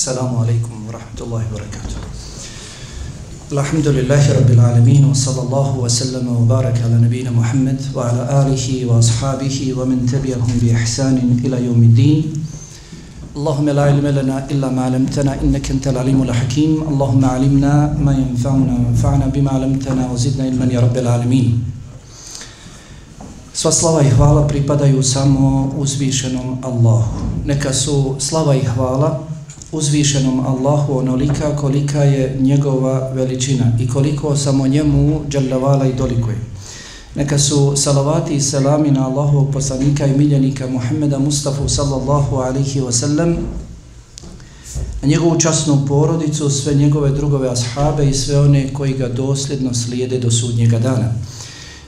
السلام عليكم ورحمة الله وبركاته الحمد لله رب العالمين وصلى الله وسلم وبارك على نبينا محمد وعلى آله وأصحابه ومن تبعهم بإحسان إلى يوم الدين اللهم لا علم لنا إلا ما علمتنا إنك أنت العليم الحكيم اللهم علمنا ما ينفعنا وانفعنا بما علمتنا وزدنا علما يا رب العالمين Sva slava i hvala pripadaju samo uzvišenom Allahu. Neka su slava i hvala uzvišenom Allahu onolika kolika je njegova veličina i koliko samo njemu dželjavala i dolikuje. Neka su salavati i selami na Allahovog poslanika i miljenika Muhammeda Mustafa sallallahu alihi wasallam na njegovu časnu porodicu, sve njegove drugove ashabe i sve one koji ga dosljedno slijede do sudnjega dana.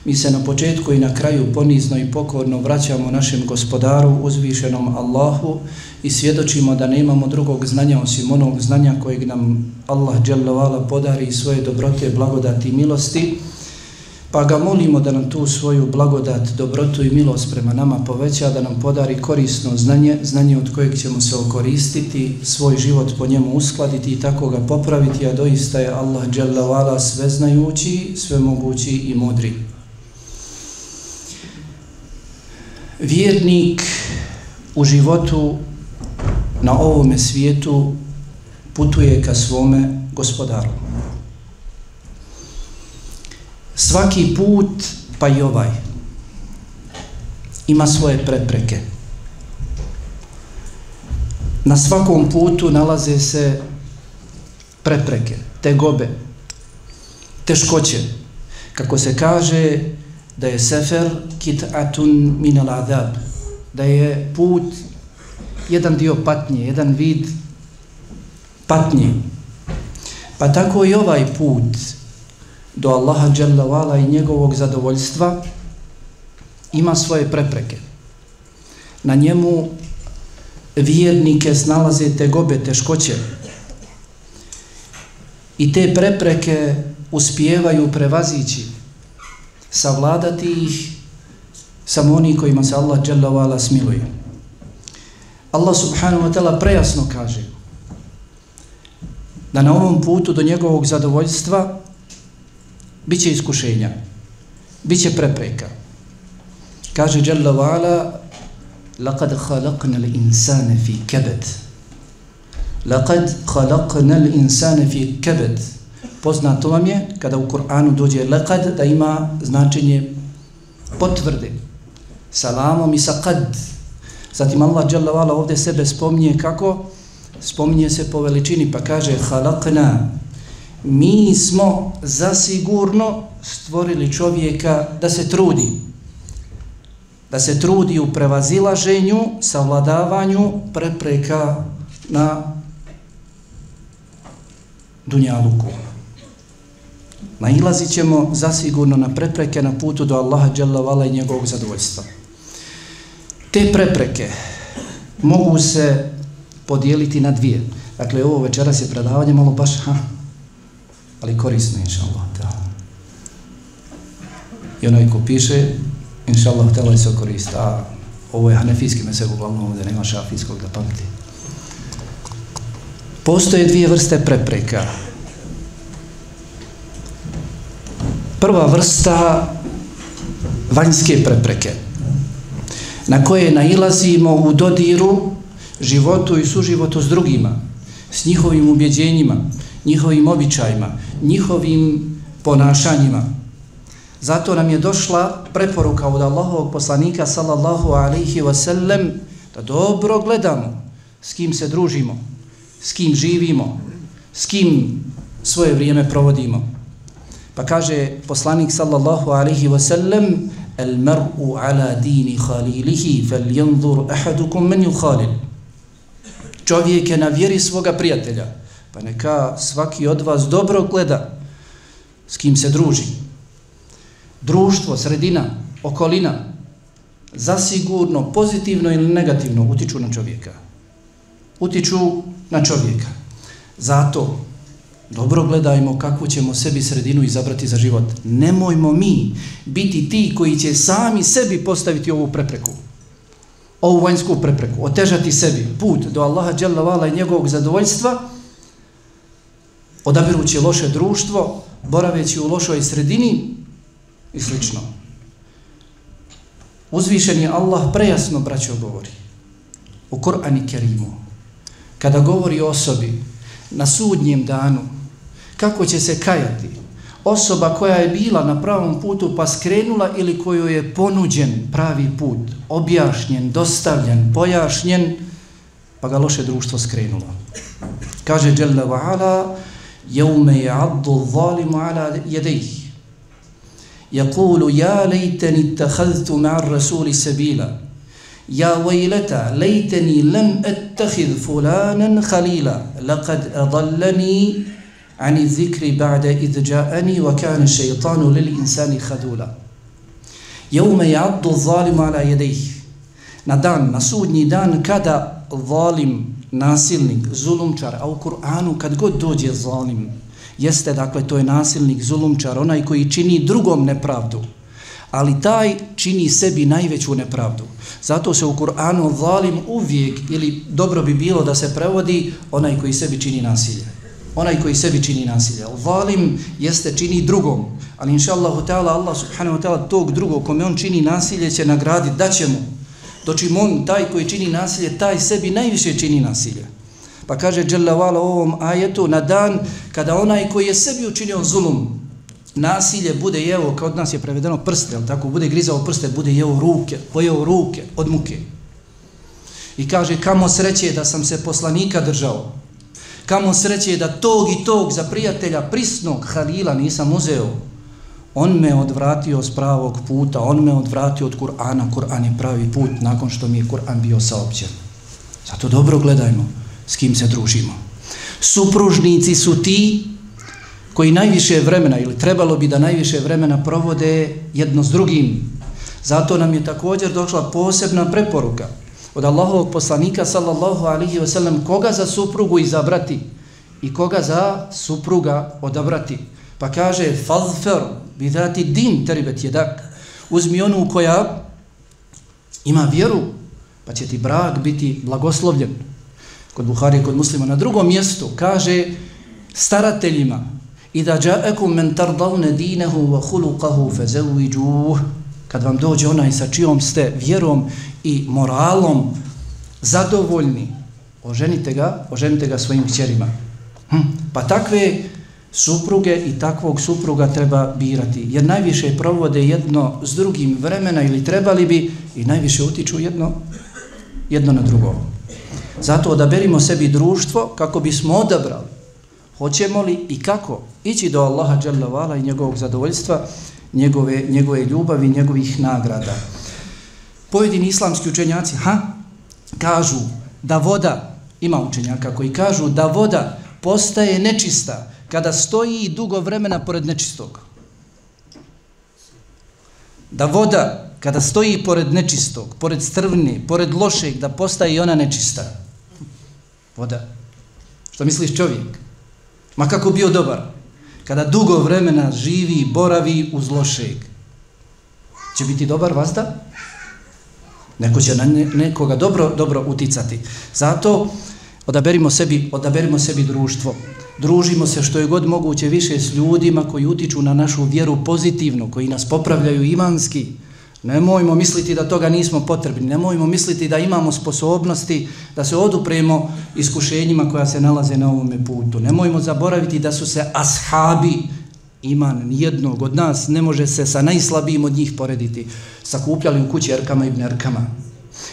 Mi se na početku i na kraju ponizno i pokorno vraćamo našem gospodaru, uzvišenom Allahu i svjedočimo da nemamo drugog znanja osim onog znanja kojeg nam Allah dželovala podari svoje dobrote, blagodati i milosti, pa ga molimo da nam tu svoju blagodat, dobrotu i milost prema nama poveća, da nam podari korisno znanje, znanje od kojeg ćemo se okoristiti, svoj život po njemu uskladiti i tako ga popraviti, a doista je Allah dželovala sveznajući, svemogući i mudri. Vjernik u životu na ovome svijetu putuje ka svome gospodaru. Svaki put, pa i ovaj, ima svoje prepreke. Na svakom putu nalaze se prepreke, tegobe, teškoće. Kako se kaže da je sefer kit'atun min al da je put jedan dio patnje, jedan vid patnje. Pa tako i ovaj put do Allaha Jalla i njegovog zadovoljstva ima svoje prepreke. Na njemu vjernike snalaze te gobe, teškoće. I te prepreke uspijevaju prevazići, savladati ih samo oni kojima se Allah Jalla Vala smiluje. Allah subhanahu wa ta'ala prejasno kaže da na ovom putu do njegovog zadovoljstva bit će iskušenja, bit će prepreka. Kaže Jalla wa'ala لَقَدْ خَلَقْنَا الْإِنسَانَ فِي كَبَدْ لَقَدْ خَلَقْنَا الْإِنسَانَ فِي كَبَدْ Poznato vam je kada u Kur'anu dođe lekad da ima značenje potvrde. Salamom i sakad. Zatim Allah dželle vala ovdje sebe spominje kako? Spominje se po veličini pa kaže halakna mi smo zasigurno stvorili čovjeka da se trudi. Da se trudi u prevazilaženju savladavanju prepreka na dunjaluku nailazit ćemo zasigurno na prepreke na putu do Allaha dželle i njegovog zadovoljstva Te prepreke mogu se podijeliti na dvije. Dakle, ovo večeras je predavanje malo baš, ha, ali korisno, inša Allah. I onaj ko piše, inša Allah, htjela se korista. A ovo je hanefijski mesel, uglavnom ovdje nema šafijskog da pamti. Postoje dvije vrste prepreka. Prva vrsta vanjske prepreke na koje nailazimo u dodiru životu i suživotu s drugima, s njihovim ubjeđenjima, njihovim običajima, njihovim ponašanjima. Zato nam je došla preporuka od Allahovog poslanika sallallahu alaihi wasallam da dobro gledamo s kim se družimo, s kim živimo, s kim svoje vrijeme provodimo. Pa kaže poslanik sallallahu alaihi wa sallam El mar'u ala dini khalilihi fel jandur ahadukum men yukhalil. Čovjek je na vjeri svoga prijatelja, pa neka svaki od vas dobro gleda s kim se druži. Društvo, sredina, okolina, zasigurno, pozitivno ili negativno utiču na čovjeka. Utiču na čovjeka. Zato Dobro gledajmo kakvu ćemo sebi sredinu izabrati za život. Nemojmo mi biti ti koji će sami sebi postaviti ovu prepreku. ovu vanjsku prepreku, otežati sebi put do Allaha dželle vala i njegovog zadovoljstva, odabirući loše društvo, boraveći u lošoj sredini i slično. Uzvišen je Allah prejasno, braćo, govori u Kur'ani Kerimu, kada govori o osobi na sudnjem danu, kako će se kajati osoba koja je bila na pravom putu pa skrenula ili koju je ponuđen pravi put, objašnjen, dostavljen, pojašnjen, pa ga loše društvo skrenulo. Kaže Jalla wa ala, jevme je abdu zalimu ala jedejih. يقول يا ليتني اتخذت مع الرسول سبيلا يا ويلتا ليتني لم اتخذ فلانا خليلا لقد اضلني ani zikri ba'da idh ja'ani wa kana shaytanu lil insani khadula yawma ya'dhu zalimu ala yadayhi na dan na sudnji dan kada zalim nasilnik zulumčar a u Kur'anu kad god dođe zalim jeste dakle to je nasilnik zulumčar onaj koji čini drugom nepravdu ali taj čini sebi najveću nepravdu. Zato se u Kur'anu zalim uvijek, ili dobro bi bilo da se prevodi, onaj koji sebi čini nasilje onaj koji sebi čini nasilje. Valim jeste čini drugom, ali inša Allahu Allah subhanahu wa ta'ala tog drugog kome on čini nasilje će nagraditi, da će mu. Dočim on, taj koji čini nasilje, taj sebi najviše čini nasilje. Pa kaže Jalla u ovom ajetu, na dan kada onaj koji je sebi učinio zulum, nasilje bude jeo, kao od nas je prevedeno prste, ali tako, bude grizao prste, bude jeo ruke, pojeo ruke od muke. I kaže, kamo sreće da sam se poslanika držao, Kamo sreće da tog i tog za prijatelja prisnog Halila nisam uzeo. On me odvratio s pravog puta, on me odvratio od Kur'ana. Kur'an je pravi put nakon što mi je Kur'an bio saopćen. Zato dobro gledajmo s kim se družimo. Supružnici su ti koji najviše vremena, ili trebalo bi da najviše vremena provode jedno s drugim. Zato nam je također došla posebna preporuka – od Allahovog poslanika sallallahu alihi wasallam koga za suprugu izabrati i koga za supruga odabrati. Pa kaže fazfer bidati din teribet jedak uzmi onu koja ima vjeru pa će ti brak biti blagoslovljen. Kod Buhari kod muslima na drugom mjestu kaže starateljima i da ja'akum men tardavne dinehu wa hulukahu fezeviđuh kad vam dođe onaj sa čijom ste vjerom i moralom zadovoljni, oženite ga, oženite ga svojim kćerima. Hm. Pa takve supruge i takvog supruga treba birati, jer najviše provode jedno s drugim vremena ili trebali bi i najviše utiču jedno, jedno na drugo. Zato odaberimo sebi društvo kako bismo odabrali hoćemo li i kako ići do Allaha dželle i njegovog zadovoljstva, njegove, njegove ljubavi, njegovih nagrada pojedini islamski učenjaci ha, kažu da voda, ima učenjaka koji kažu da voda postaje nečista kada stoji dugo vremena pored nečistog. Da voda kada stoji pored nečistog, pored strvne, pored lošeg, da postaje i ona nečista. Voda. Što misliš čovjek? Ma kako bio dobar? Kada dugo vremena živi, i boravi uz lošeg. Će biti dobar vazda? Neko će na nekoga dobro, dobro uticati. Zato odaberimo sebi, odaberimo sebi društvo. Družimo se što je god moguće više s ljudima koji utiču na našu vjeru pozitivno, koji nas popravljaju imanski. Nemojmo misliti da toga nismo potrebni. Nemojmo misliti da imamo sposobnosti da se odupremo iskušenjima koja se nalaze na ovome putu. Nemojmo zaboraviti da su se ashabi iman nijednog od nas ne može se sa najslabijim od njih porediti. Sakupljali u kući erkama i bnerkama.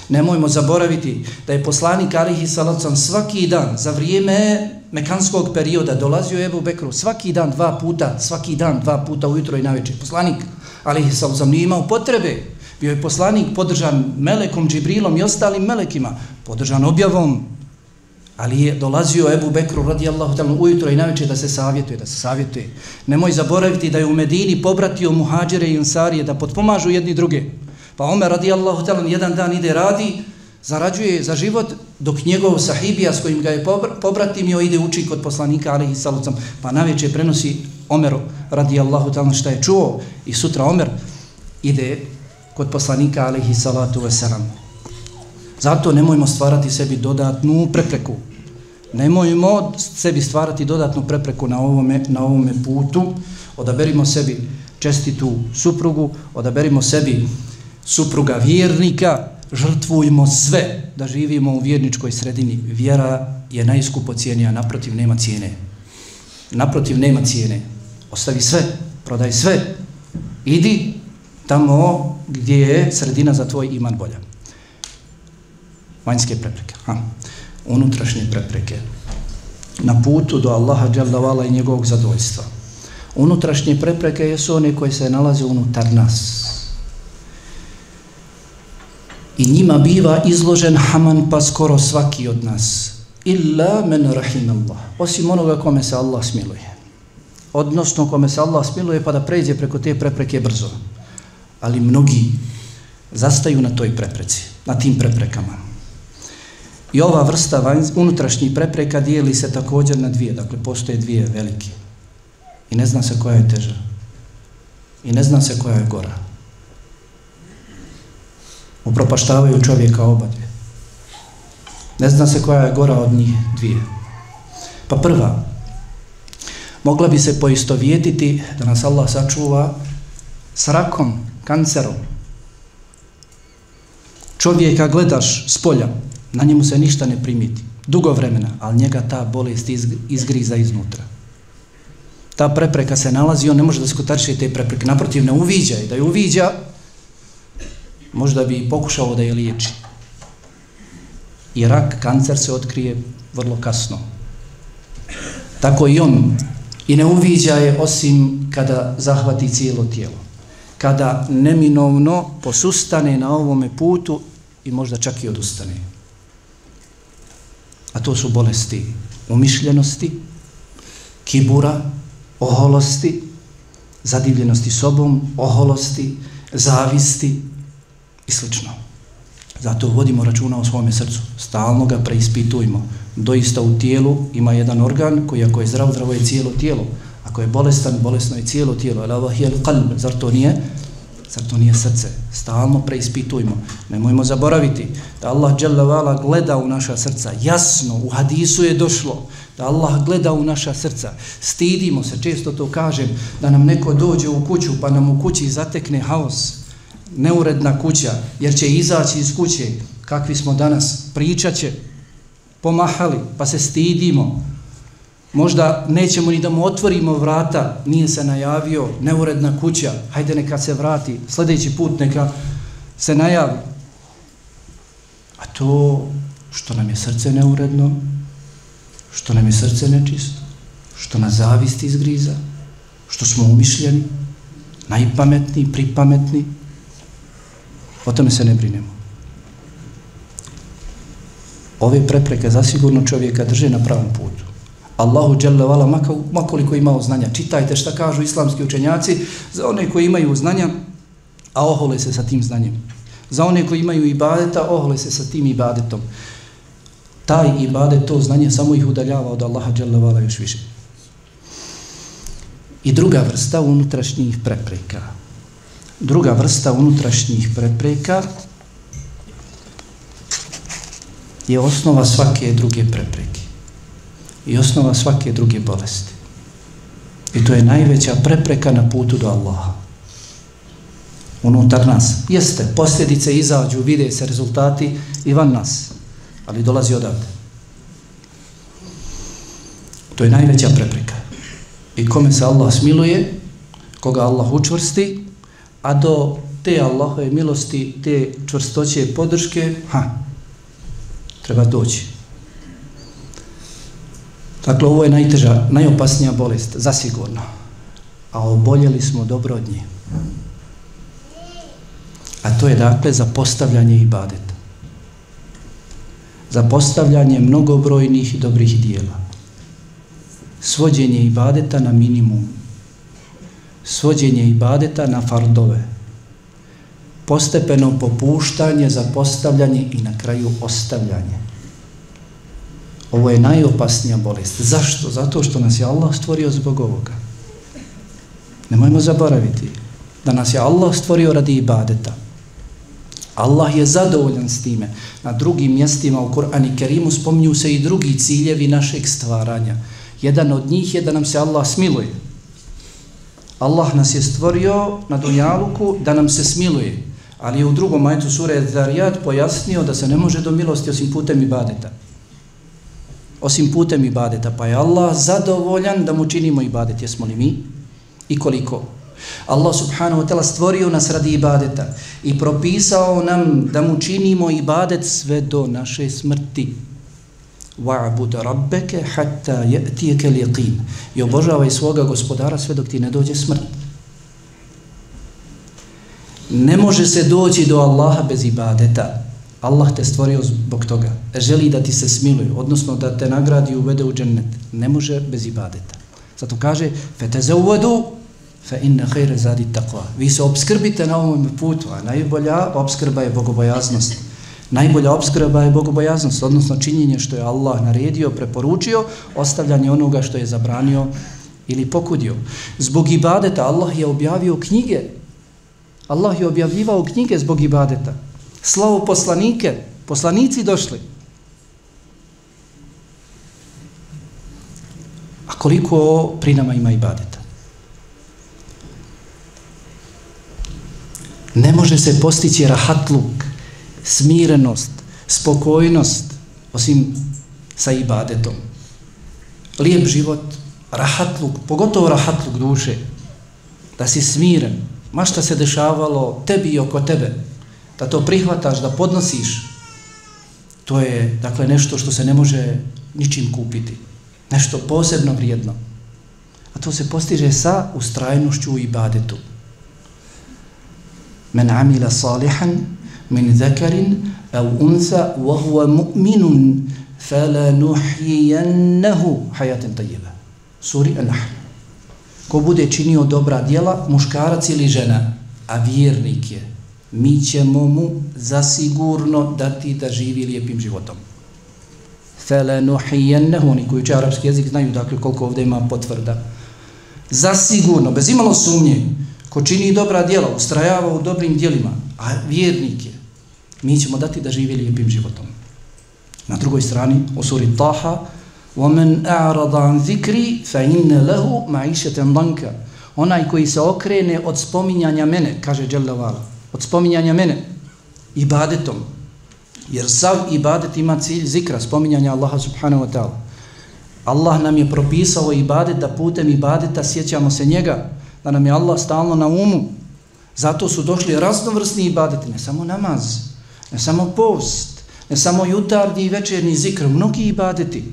Nemojmo zaboraviti da je poslanik Alihi Salacom svaki dan za vrijeme mekanskog perioda dolazio Ebu Bekru svaki dan dva puta, svaki dan dva puta ujutro i navečer. Poslanik Alihi Salacom nije imao potrebe. Bio je poslanik podržan Melekom, Džibrilom i ostalim Melekima. Podržan objavom, Ali je dolazio Ebu Bekru radijallahu ta'ala ujutro i najveće da se savjetuje, da se savjetuje. Nemoj zaboraviti da je u Medini pobratio muhađire i unsarije da potpomažu jedni druge. Pa Omer radijallahu ta'ala jedan dan ide radi, zarađuje za život, dok njegov sahibija s kojim ga je pobratimio ide uči kod poslanika alaihi salucam. Pa najveće prenosi Omeru radijallahu ta'ala šta je čuo i sutra Omer ide kod poslanika alaihi salatu wasalam. Zato nemojmo stvarati sebi dodatnu prepreku. Nemojmo sebi stvarati dodatnu prepreku na ovome, na ovome putu. Odaberimo sebi čestitu suprugu, odaberimo sebi supruga vjernika, žrtvujmo sve da živimo u vjerničkoj sredini. Vjera je najskupo cijenija, naprotiv nema cijene. Naprotiv nema cijene. Ostavi sve, prodaj sve. Idi tamo gdje je sredina za tvoj iman bolja. Vanjske prepreke. Ha. Unutrašnje prepreke. Na putu do Allaha dželdavala i njegovog zadovoljstva. Unutrašnje prepreke jesu one koje se nalaze unutar nas. I njima biva izložen haman pa skoro svaki od nas. Illa men rahim Allah. Osim onoga kome se Allah smiluje. Odnosno kome se Allah smiluje pa da pređe preko te prepreke brzo. Ali mnogi zastaju na toj prepreci, na tim preprekama. I ova vrsta vanj, unutrašnjih prepreka dijeli se također na dvije. Dakle, postoje dvije velike. I ne zna se koja je teža. I ne zna se koja je gora. Upropaštavaju čovjeka oba dvije. Ne zna se koja je gora od njih dvije. Pa prva, mogla bi se poistovjetiti da nas Allah sačuva s rakom, kancerom. Čovjeka gledaš s polja, na njemu se ništa ne primiti. Dugo vremena, ali njega ta bolest izgriza iznutra ta prepreka se nalazi, on ne može da se kotarši te prepreke. Naprotiv, ne uviđa i da je uviđa, možda bi pokušao da je liječi. I rak, kancer se otkrije vrlo kasno. Tako i on. I ne uviđa je osim kada zahvati cijelo tijelo. Kada neminovno posustane na ovome putu i možda čak i odustane. A to su bolesti umišljenosti, kibura, oholosti, zadivljenosti sobom, oholosti, zavisti i sl. Zato vodimo računa o svome srcu. Stalno ga preispitujmo. Doista u tijelu ima jedan organ koji ako je zdrav, zdravo je cijelo tijelo. Ako je bolestan, bolesno je cijelo tijelo. Ala je qalb. Zar to nije? Zar to nije srce? Stalno preispitujmo. Nemojmo zaboraviti da Allah gleda u naša srca. Jasno, u hadisu je došlo da Allah gleda u naša srca. Stidimo se, često to kažem, da nam neko dođe u kuću pa nam u kući zatekne haos, neuredna kuća, jer će izaći iz kuće, kakvi smo danas, pričat će, pomahali, pa se stidimo. Možda nećemo ni da mu otvorimo vrata, nije se najavio, neuredna kuća, hajde neka se vrati, sljedeći put neka se najavi. A to što nam je srce neuredno, što nam je srce nečisto, što nas zavist izgriza, što smo umišljeni, najpametniji, pripametni, o tome se ne brinemo. Ove prepreke zasigurno čovjeka drže na pravom putu. Allahu dželle vala makoliko imao znanja. Čitajte šta kažu islamski učenjaci za one koji imaju znanja, a ohole se sa tim znanjem. Za one koji imaju ibadeta, ohole se sa tim ibadetom taj ibadet, to znanje samo ih udaljava od Allaha dželle vala još više. I druga vrsta unutrašnjih prepreka. Druga vrsta unutrašnjih prepreka je osnova svake druge prepreke. I osnova svake druge bolesti. I to je najveća prepreka na putu do Allaha. Unutar nas. Jeste, posljedice izađu, vide se rezultati i van nas ali dolazi odavde. To je najveća prepreka. I kome se Allah smiluje, koga Allah učvrsti, a do te Allahove milosti, te čvrstoće i podrške, ha, treba doći. Dakle, ovo je najteža, najopasnija bolest, zasigurno. A oboljeli smo dobro od nje. A to je dakle zapostavljanje ibadeta Zapostavljanje mnogobrojnih mnogobrojnih dobrih dijela. Svođenje ibadeta na minimum. Svođenje ibadeta na fardove. Postepeno popuštanje zapostavljanje i na kraju ostavljanje. Ovo je najopasnija bolest. Zašto? Zato što nas je Allah stvorio zbog ovoga. Nemojmo zaboraviti da nas je Allah stvorio radi ibadeta. Allah je zadovoljan s time. Na drugim mjestima u Kur'ani Kerimu spominju se i drugi ciljevi našeg stvaranja. Jedan od njih je da nam se Allah smiluje. Allah nas je stvorio na dunjaluku da nam se smiluje. Ali je u drugom majcu sure Zarijat pojasnio da se ne može do milosti osim putem ibadeta. Osim putem ibadeta. Pa je Allah zadovoljan da mu činimo ibadet. Jesmo li mi? I koliko? Allah subhanahu wa ta'ala stvorio nas radi ibadeta i propisao nam da mu činimo ibadet sve do naše smrti. Wa'bud rabbeke hatta ya'tiyaka al-yaqin. I obožavaj svoga gospodara sve dok ti ne dođe smrt. Ne može se doći do Allaha bez ibadeta. Allah te stvorio zbog toga. Želi da ti se smiluje, odnosno da te nagradi i uvede u džennet. Ne može bez ibadeta. Zato kaže, feteze uvedu, fa inna khayra zadi taqwa. Vi se obskrbite na ovom putu, a najbolja obskrba je bogobojaznost. Najbolja obskrba je bogobojaznost, odnosno činjenje što je Allah naredio, preporučio, ostavljanje onoga što je zabranio ili pokudio. Zbog ibadeta Allah je objavio knjige. Allah je objavljivao knjige zbog ibadeta. Slavo poslanike, poslanici došli. A koliko pri nama ima ibadeta? Ne može se postići rahatluk, smirenost, spokojnost, osim sa ibadetom. Lijep život, rahatluk, pogotovo rahatluk duše, da si smiren, ma šta se dešavalo tebi i oko tebe, da to prihvataš, da podnosiš, to je, dakle, nešto što se ne može ničim kupiti. Nešto posebno vrijedno. A to se postiže sa ustrajnošću u ibadetu. Men amila salihan min zakarin au unsa wa huwa mu'minun fala nuhyiyannahu hayatan tayyiba. Suri An-Nahl. Ko bude činio dobra djela, muškarac ili žena, a vjernik je, mi ćemo mu zasigurno dati da živi lijepim životom. Fala oni koji uče arapski jezik znaju dakle koliko ovdje ima potvrda. Zasigurno, bez imalo sumnje, ko čini dobra djela, ustrajava u dobrim djelima, a vjernik je, mi ćemo dati da živi lijepim životom. Na drugoj strani, u suri Taha, وَمَنْ أَعْرَضَ عَنْ ذِكْرِ فَإِنَّ لَهُ مَعِشَةً لَنْكَ Onaj koji se okrene od spominjanja mene, kaže Đelevala, od spominjanja mene, ibadetom, jer sav ibadet ima cilj zikra, spominjanja Allaha subhanahu wa ta'ala. Allah nam je propisao ibadet da putem ibadeta sjećamo se njega, da nam je Allah stalno na umu. Zato su došli raznovrsni ibadeti, ne samo namaz, ne samo post, ne samo jutarnji i večerni zikr, mnogi ibadeti.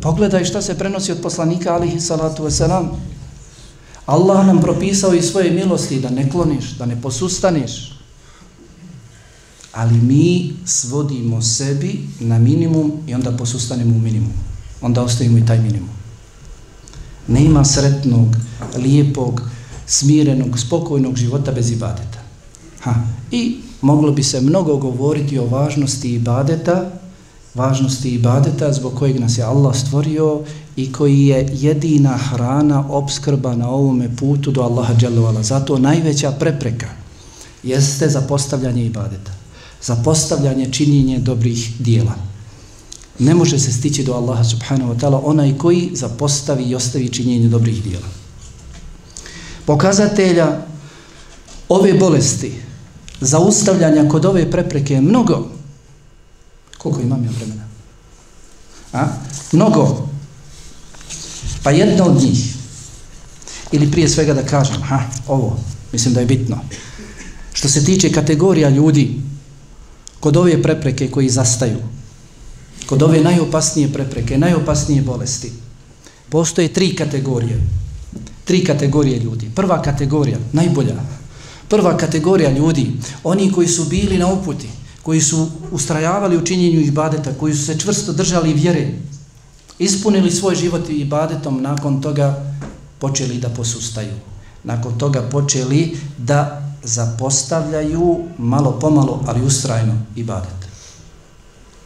Pogledaj šta se prenosi od poslanika alihi salatu wasalam. Allah nam propisao i svoje milosti da ne kloniš, da ne posustaneš. Ali mi svodimo sebi na minimum i onda posustanemo u minimum. Onda ostavimo i taj minimum. Nema sretnog, lijepog, smirenog, spokojnog života bez ibadeta. Ha. I moglo bi se mnogo govoriti o važnosti ibadeta, važnosti ibadeta zbog kojeg nas je Allah stvorio i koji je jedina hrana, obskrba na ovome putu do Allaha dželovala. Zato najveća prepreka jeste zapostavljanje ibadeta, zapostavljanje činjenje dobrih dijela. Ne može se stići do Allaha subhanahu wa ta'ala onaj koji zapostavi i ostavi činjenje dobrih dijela. Pokazatelja ove bolesti, zaustavljanja kod ove prepreke je mnogo, Koliko imam ja vremena? A? Mnogo. Pa jedna od njih, ili prije svega da kažem, ha, ovo, mislim da je bitno, što se tiče kategorija ljudi, kod ove prepreke koji zastaju, kod ove najopasnije prepreke, najopasnije bolesti, postoje tri kategorije. Tri kategorije ljudi. Prva kategorija, najbolja. Prva kategorija ljudi, oni koji su bili na uputi, koji su ustrajavali u činjenju ibadeta, koji su se čvrsto držali vjere, ispunili svoj život ibadetom, nakon toga počeli da posustaju. Nakon toga počeli da zapostavljaju malo pomalo, ali ustrajno ibadet.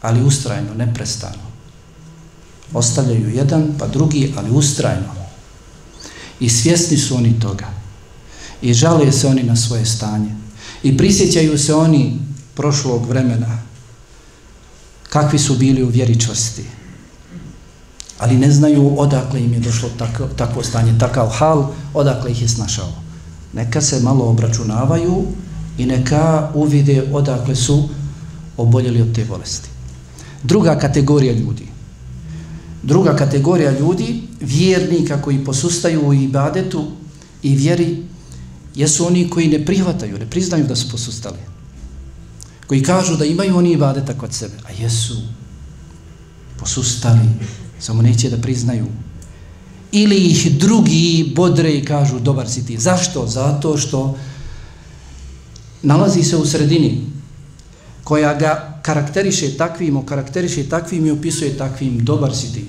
Ali ustrajno, neprestano. Ostavljaju jedan, pa drugi, ali ustrajno. I svjesni su oni toga. I žalije se oni na svoje stanje. I prisjećaju se oni prošlog vremena, kakvi su bili u vjeričosti, ali ne znaju odakle im je došlo tako, takvo stanje, takav hal, odakle ih je snašao. Neka se malo obračunavaju i neka uvide odakle su oboljeli od te bolesti. Druga kategorija ljudi. Druga kategorija ljudi, vjernika koji posustaju u ibadetu i vjeri, jesu oni koji ne prihvataju, ne priznaju da su posustali. Koji kažu da imaju oni ibadeta kod sebe, a jesu posustali, samo neće da priznaju. Ili ih drugi bodre i kažu dobar si ti. Zašto? Zato što nalazi se u sredini koja ga karakteriše takvim, karakteriše takvim i opisuje takvim dobar si ti.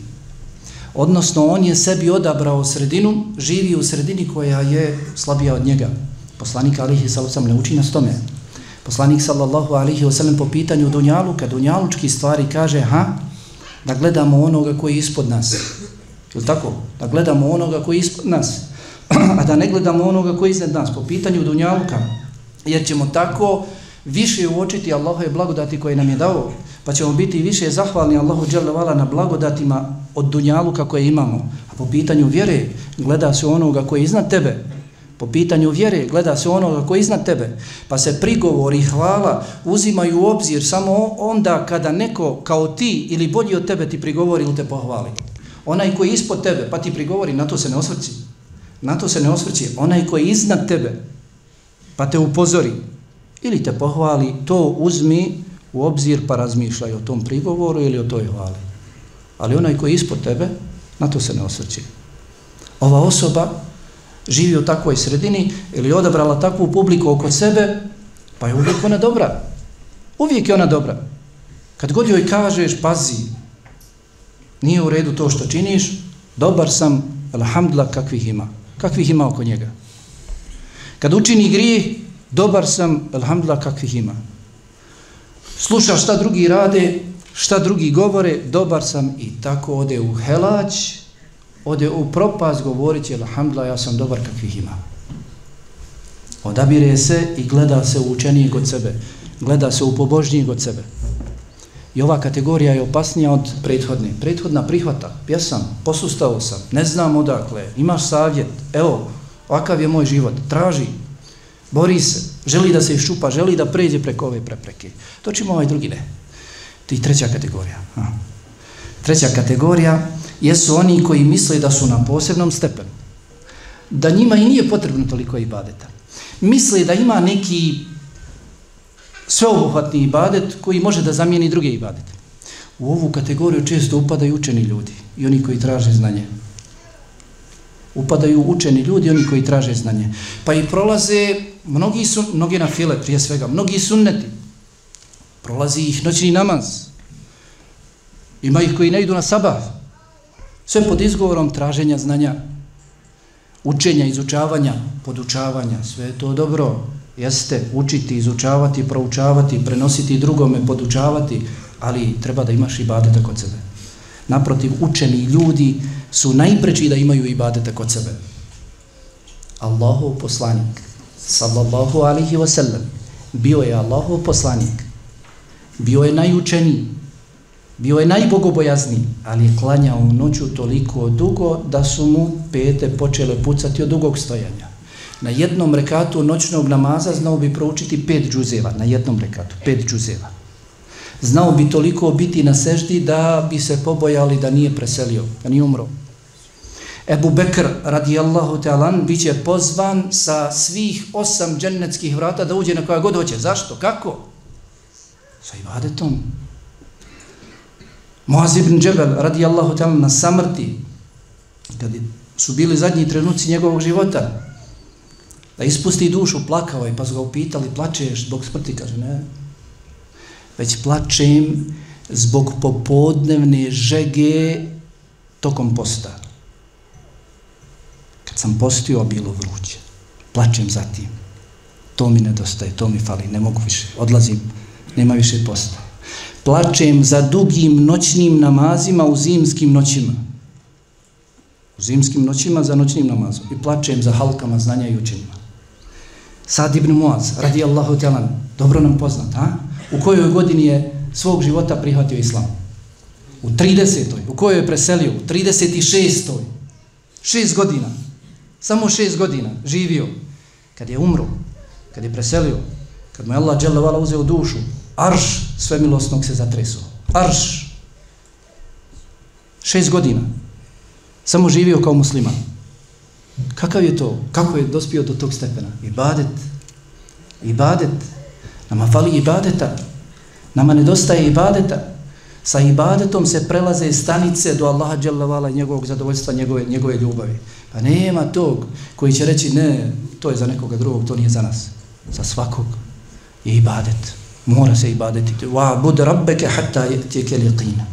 Odnosno, on je sebi odabrao sredinu, živi u sredini koja je slabija od njega. Poslanik alihi sallam ne uči nas tome. Poslanik sallallahu alihi wasallam po pitanju Dunjaluka, Dunjalučki stvari kaže, ha, da gledamo onoga koji je ispod nas. Je tako? Da gledamo onoga koji je ispod nas. A da ne gledamo onoga koji je iznad nas. Po pitanju Dunjaluka. Jer ćemo tako više uočiti Allahove blagodati koje nam je dao. Pa ćemo biti više zahvalni Allahu dželevala na blagodatima od Dunjaluka koje imamo. A po pitanju vjere gleda se onoga koji je iznad tebe. Po pitanju vjere gleda se ono koji je iznad tebe. Pa se prigovor i hvala uzimaju u obzir samo onda kada neko kao ti ili bolji od tebe ti prigovori ili te pohvali. Onaj koji je ispod tebe pa ti prigovori, na to se ne osvrci. Na to se ne osvrci. Onaj koji je iznad tebe pa te upozori ili te pohvali, to uzmi u obzir pa razmišljaj o tom prigovoru ili o toj hvali. Ali onaj koji je ispod tebe, na to se ne osvrći. Ova osoba živi u takvoj sredini ili odabrala takvu publiku oko sebe, pa je uvijek ona dobra. Uvijek je ona dobra. Kad god joj kažeš, pazi, nije u redu to što činiš, dobar sam, alhamdulillah, kakvih ima. Kakvih ima oko njega. Kad učini grijeh, dobar sam, alhamdulillah, kakvih ima. Sluša šta drugi rade, šta drugi govore, dobar sam i tako ode u helać, ode u propast govorit će, alhamdulillah, ja sam dobar kakvih ima. Odabire se i gleda se u učenijeg od sebe, gleda se u pobožnijeg od sebe. I ova kategorija je opasnija od prethodne. Prethodna prihvata, pjesam, posustao sam, ne znam odakle, imaš savjet, evo, ovakav je moj život, traži, bori se, želi da se iščupa, želi da pređe preko ove prepreke. To čimo ovaj drugi ne. je treća kategorija. Ha. Treća kategorija jesu oni koji misle da su na posebnom stepenu. Da njima i nije potrebno toliko ibadeta. Misle da ima neki sveobuhvatni ibadet koji može da zamijeni druge ibadete. U ovu kategoriju često upadaju učeni ljudi i oni koji traže znanje upadaju učeni ljudi, oni koji traže znanje. Pa i prolaze mnogi su, mnogi na file prije svega, mnogi sunneti. Prolazi ih noćni namaz. Ima ih koji ne idu na sabah. Sve pod izgovorom traženja znanja, učenja, izučavanja, podučavanja. Sve je to dobro. Jeste učiti, izučavati, proučavati, prenositi drugome, podučavati, ali treba da imaš ibadeta kod sebe. Naprotiv, učeni ljudi, su najpreći da imaju ibadeta kod sebe. Allahov poslanik, sallallahu alihi wasallam, bio je Allahov poslanik, bio je najučeniji, bio je najbogobojazniji, ali je klanjao noću toliko dugo da su mu pete počele pucati od dugog stojanja. Na jednom rekatu noćnog namaza znao bi proučiti pet džuzeva, na jednom rekatu, pet džuzeva znao bi toliko biti na seždi da bi se pobojali da nije preselio, da nije umro. Ebu Bekr radijallahu ta'alan bit će pozvan sa svih osam džennetskih vrata da uđe na koja god hoće. Zašto? Kako? Sa ibadetom. Muaz ibn Džebel radijallahu ta'ala, na samrti kad su bili zadnji trenuci njegovog života da ispusti dušu, plakao je pa su ga upitali plačeš zbog smrti? Kaže ne, već plačem zbog popodnevne žege tokom posta. Kad sam postio, bilo vruće. Plačem za tim. To mi nedostaje, to mi fali, ne mogu više. Odlazim, nema više posta. Plačem za dugim noćnim namazima u zimskim noćima. U zimskim noćima za noćnim namazom. I plačem za halkama znanja i učenjima. Sad ibn Muaz, radi Allahu telan, dobro nam poznat, ha? U kojoj godini je svog života prihvatio islam? U 30. U kojoj je preselio? U 36. Šest godina. Samo šest godina živio. Kad je umro, kad je preselio, kad mu je Allah dželevala uzeo dušu, arš svemilosnog se zatresuo. Arš. Šest godina. Samo živio kao musliman. Kakav je to? Kako je dospio do tog stepena? Ibadet. Ibadet. Nama fali ibadeta. Nama nedostaje ibadeta. Sa ibadetom se prelaze stanice do Allaha dželavala njegovog zadovoljstva, njegove, njegove ljubavi. Pa nema tog koji će reći ne, to je za nekoga drugog, to nije za nas. Za svakog je ibadet. Mora se ibadetiti. Wa bud rabbeke hatta tijeke liqina.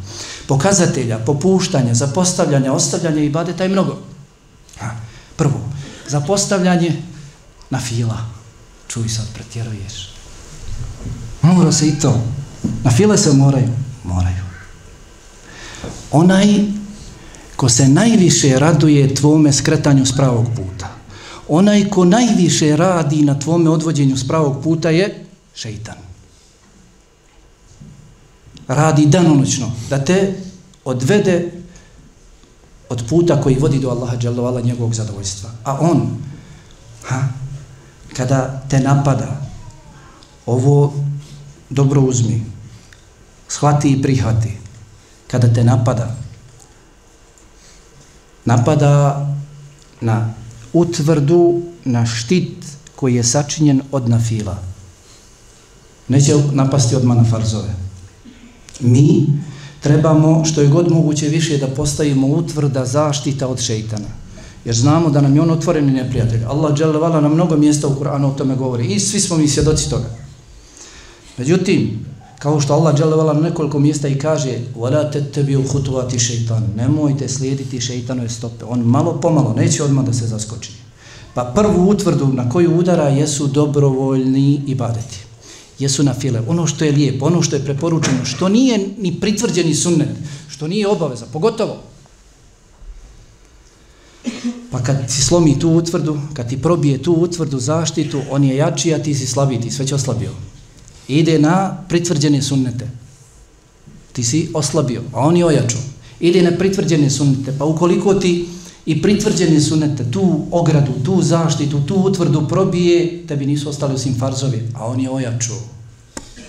Pokazatelja, popuštanja, zapostavljanja, ostavljanja ibadeta je mnogo. Ha. Prvo, zapostavljanje na fila. Čuj sad, pretjeruješ. Mora se i to. Na file se moraju. Moraju. Onaj ko se najviše raduje tvome skretanju s pravog puta. Onaj ko najviše radi na tvome odvođenju s pravog puta je šeitan. Radi danonoćno da te odvede od puta koji vodi do Allaha dželovala njegovog zadovoljstva. A on, ha, kada te napada, ovo dobro uzmi, shvati i prihvati, kada te napada, napada na utvrdu, na štit koji je sačinjen od nafila. Neće napasti od mana farzove. Mi trebamo što je god moguće više da postavimo utvrda zaštita od šeitana. Jer znamo da nam je on otvoreni neprijatelj. Allah dželevala na mnogo mjesta u Kur'anu o tome govori. I svi smo mi svjedoci toga. Međutim, kao što Allah dželevala na nekoliko mjesta i kaže وَلَا تَتَّبِيُوا خُتُوَاتِ شَيْطَانِ Nemojte slijediti šeitanove stope. On malo pomalo, neće odmah da se zaskoči. Pa prvu utvrdu na koju udara jesu dobrovoljni ibadeti. Jesu na file. Ono što je lijepo, ono što je preporučeno, što nije ni pritvrđeni sunnet, što nije obaveza, pogotovo. Pa kad ti slomi tu utvrdu, kad ti probije tu utvrdu zaštitu, on je jači, a ti si slabiji, ti sve će oslabio ide na pritvrđene sunnete. Ti si oslabio, a on je ojačao. Ide na pritvrđene sunnete, pa ukoliko ti i pritvrđene sunete, tu ogradu, tu zaštitu, tu utvrdu probije, tebi nisu ostali osim farzovi, a on je ojačao.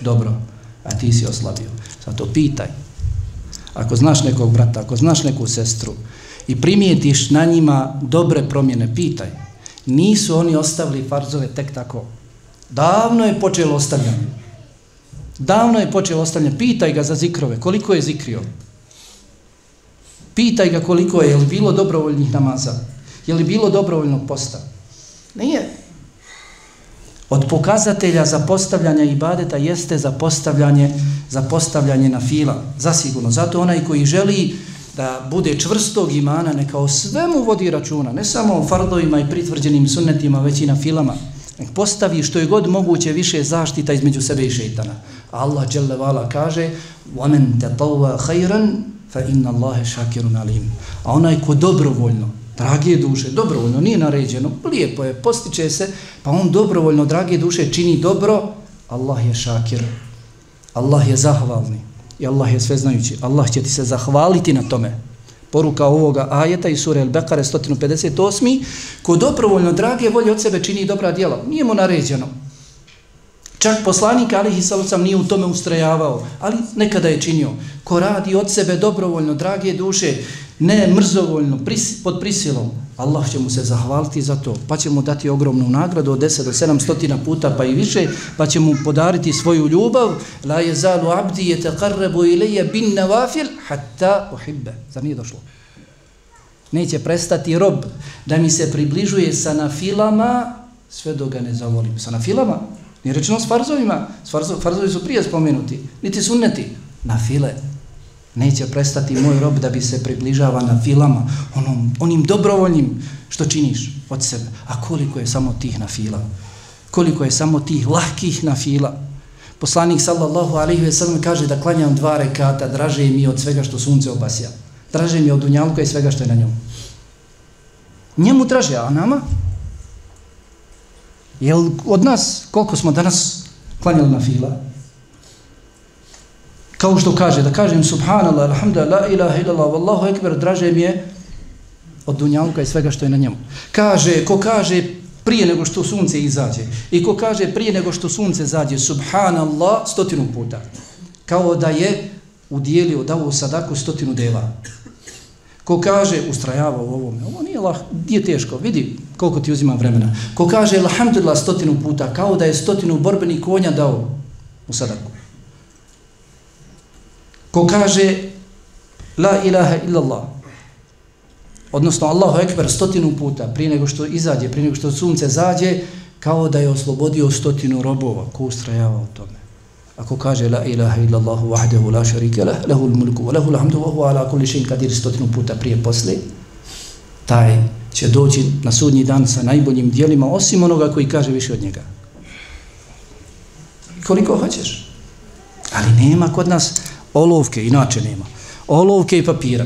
Dobro, a ti si oslabio. Zato pitaj, ako znaš nekog brata, ako znaš neku sestru i primijetiš na njima dobre promjene, pitaj. Nisu oni ostavili farzove tek tako. Davno je počelo ostavljanje. Davno je počeo ostavljanje. Pitaj ga za zikrove. Koliko je zikrio? Pitaj ga koliko je. Je li bilo dobrovoljnih namaza? Je li bilo dobrovoljnog posta? Nije. Od pokazatelja za postavljanje ibadeta jeste za postavljanje, za postavljanje na fila. Zasigurno. Zato onaj koji želi da bude čvrstog imana, neka o svemu vodi računa. Ne samo o fardovima i pritvrđenim sunnetima, već i na filama. Nek postavi što je god moguće više zaštita između sebe i šeitana. Allah dželle vala kaže: "Wa tatawwa khayran fa inna Allaha šakirun alim." A onaj ko dobrovoljno, drage duše, dobrovoljno nije naređeno, lijepo je, postiče se, pa on dobrovoljno, drage duše, čini dobro, Allah je šakir. Allah je zahvalni. I Allah je sveznajući. Allah će ti se zahvaliti na tome. Poruka ovoga ajeta iz sure Al-Bekare 158. Ko dobrovoljno, drage volje od sebe čini dobra djela. Nije mu naređeno. Čak poslanik Alihi Salucam nije u tome ustrajavao, ali nekada je činio. Ko radi od sebe dobrovoljno, drage duše, ne mrzovoljno, pris, pod prisilom, Allah će mu se zahvaliti za to, pa će mu dati ogromnu nagradu od 10 do 700 puta pa i više, pa će mu podariti svoju ljubav. La je zalu abdi je teqarrebu ilije bin nevafil, hatta uhibbe. Zar nije došlo? Neće prestati rob da mi se približuje sa nafilama sve dok ga ne zavolim. Sa nafilama? Nije rečeno s farzovima. S farzo, farzovi su prije spomenuti. Niti sunneti. Na file. Neće prestati moj rob da bi se približava na filama, onom, onim dobrovoljnim što činiš od sebe. A koliko je samo tih na fila? Koliko je samo tih lahkih na fila? Poslanik sallallahu alaihi ve sallam kaže da klanjam dva rekata, draže mi od svega što sunce obasja. Draže mi od dunjalka i svega što je na njom. Njemu draže, a nama? Jel od nas, koliko smo danas klanjali na fila? Kao što kaže, da kažem subhanallah, alhamdulillah, la ilaha illallah, wallahu ekber, draže mi je od dunjalka i svega što je na njemu. Kaže, ko kaže prije nego što sunce izađe i ko kaže prije nego što sunce zađe, subhanallah, stotinu puta. Kao da je udijelio, dao sadaku stotinu deva. Ko kaže, ustrajava u ovome, ovo nije, lah, nije teško, vidi koliko ti uzima vremena. Ko kaže, alhamdulillah, stotinu puta, kao da je stotinu borbenih konja dao u sadaku. Ko kaže, la ilaha illallah, odnosno Allahu ekber stotinu puta, prije nego što izađe, prije nego što sunce zađe, kao da je oslobodio stotinu robova, ko ustrajava u tome. Ako kaže la ilaha illa Allahu wahdahu la sharika lah, lehu al-mulku wa lahu al-hamdu wa huwa ala kulli shay'in qadir stotinu puta prije posle, taj će doći na sudnji dan sa najboljim dijelima osim onoga koji kaže više od njega. Koliko hoćeš? Ali nema kod nas olovke, inače nema. Olovke i papira.